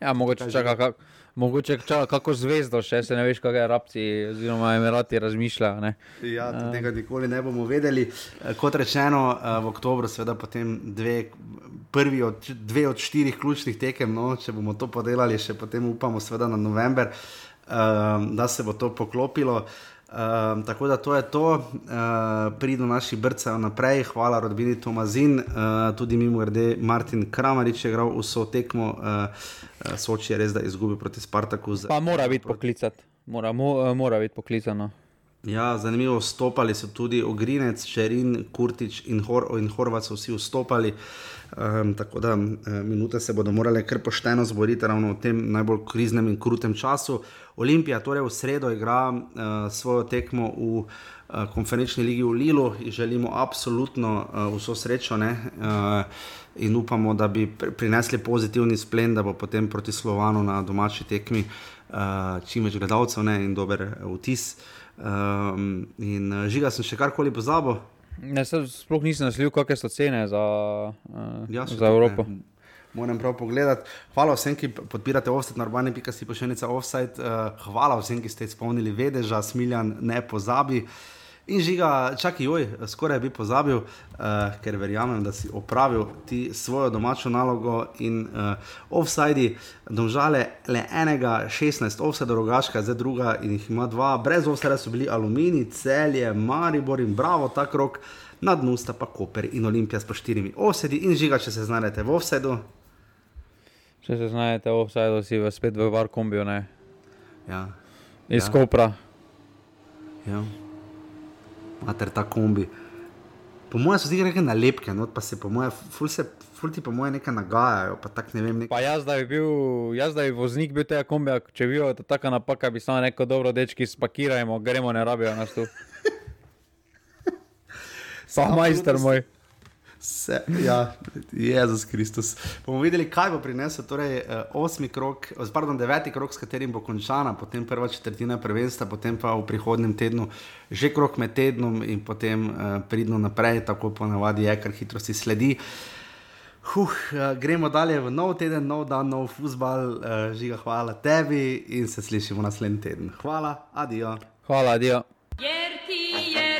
Ja, mogoče čaka, kak, mogoče čaka kako zvezdo, še se ne veš, kaj arabci oziroma emirati razmišljajo. Ne? Ja, tega nikoli ne bomo vedeli. Eh, kot rečeno, eh, v oktobru, seveda potem dve. Prvi od, dve od štirih ključnih tekem, no, če bomo to podelili, še potem upamo, seveda na november, um, da se bo to poklopilo. Um, tako da to je to, uh, pridu naši brce naprej, hvala rodbini Tomazin, uh, tudi mimo grede Martin Kramarič je igral vso tekmo, uh, Soči je res, da je izgubil proti Spartaku. Pa mora biti poklicat, mora, mo, mora biti poklicano. Ja, zanimivo, vstopali so tudi Ogrinec, Čerin, Kurtič in, Hor in Horvat so vsi vstopali. Um, tako da um, minute se bodo morale kar pošteno zboriti ravno v tem najbolj kriznem in krutem času. Olimpija torej v sredo igra uh, svojo tekmo v uh, konferenčni ligi v Lilu želimo absolutno uh, vso srečo ne, uh, in upamo, da bi prinesli pozitivni splen, da bo potem proti Slovanu na domači tekmi uh, čim več gledalcev ne, in dober vtis. Um, in žiga sem še karkoli pozabil. Ne, sploh nisem nasledil, kakšne so cene za, uh, Ja, za Evropo. ne. Moram prav pogledati. Hvala vsem, ki podpirate offset na urbani.si pošiljnica offside. Uh, hvala vsem, ki ste izpolnili vedeža, smiljan, ne pozabi. In žiga, čakaj, joj, skoraj bi pozabil, uh, ker verjamem, da si opravil ti svojo domačo nalogo in uh, offside, domžale le enega, 16, offside rogaška, zdaj druga in jih ima dva, brez offside so bili Alumini, Celje, Maribor in Bravo, ta krok, na dnu sta pa Koper in Olimpija s po štirimi offsedi in žiga, če se znajdete v offsedu. Če se znajdete, offside si v spet v var kombiju, ne. Ja, Iz ja. Kopra. ja. Mater ta kombi. Po mojem so zdaj neke nalepke, no, pa se po mojem, ful se, ful ti po mojem nekaj nagajajo, pa tak ne vem, nek... Pa jaz, da bi bil, jaz, da bi voznik bil tega kombija, če bi bil taka napaka, bi samo rekel, dobro, dečki, spakirajmo, gremo, ne rabijo nas tu. Pa majster moj. Se, ja, Jezus Kristus. Bomo videli, kaj bo prinesel torej, eh, osmi krok, oz- pardon, deveti krok, s katerim bo končana, potem prva četrtina prvenstva, potem pa v prihodnem tednu že krok med tednom in potem uh, pridno naprej, tako ponavadi je, ker hitrosti sledi. Huh, uh, gremo dalje v nov teden, nov dan, nov futbal, žiga, hvala tebi in se slišimo naslednji teden. Hvala, adijo. Hvala, adijo. Jer ti, jer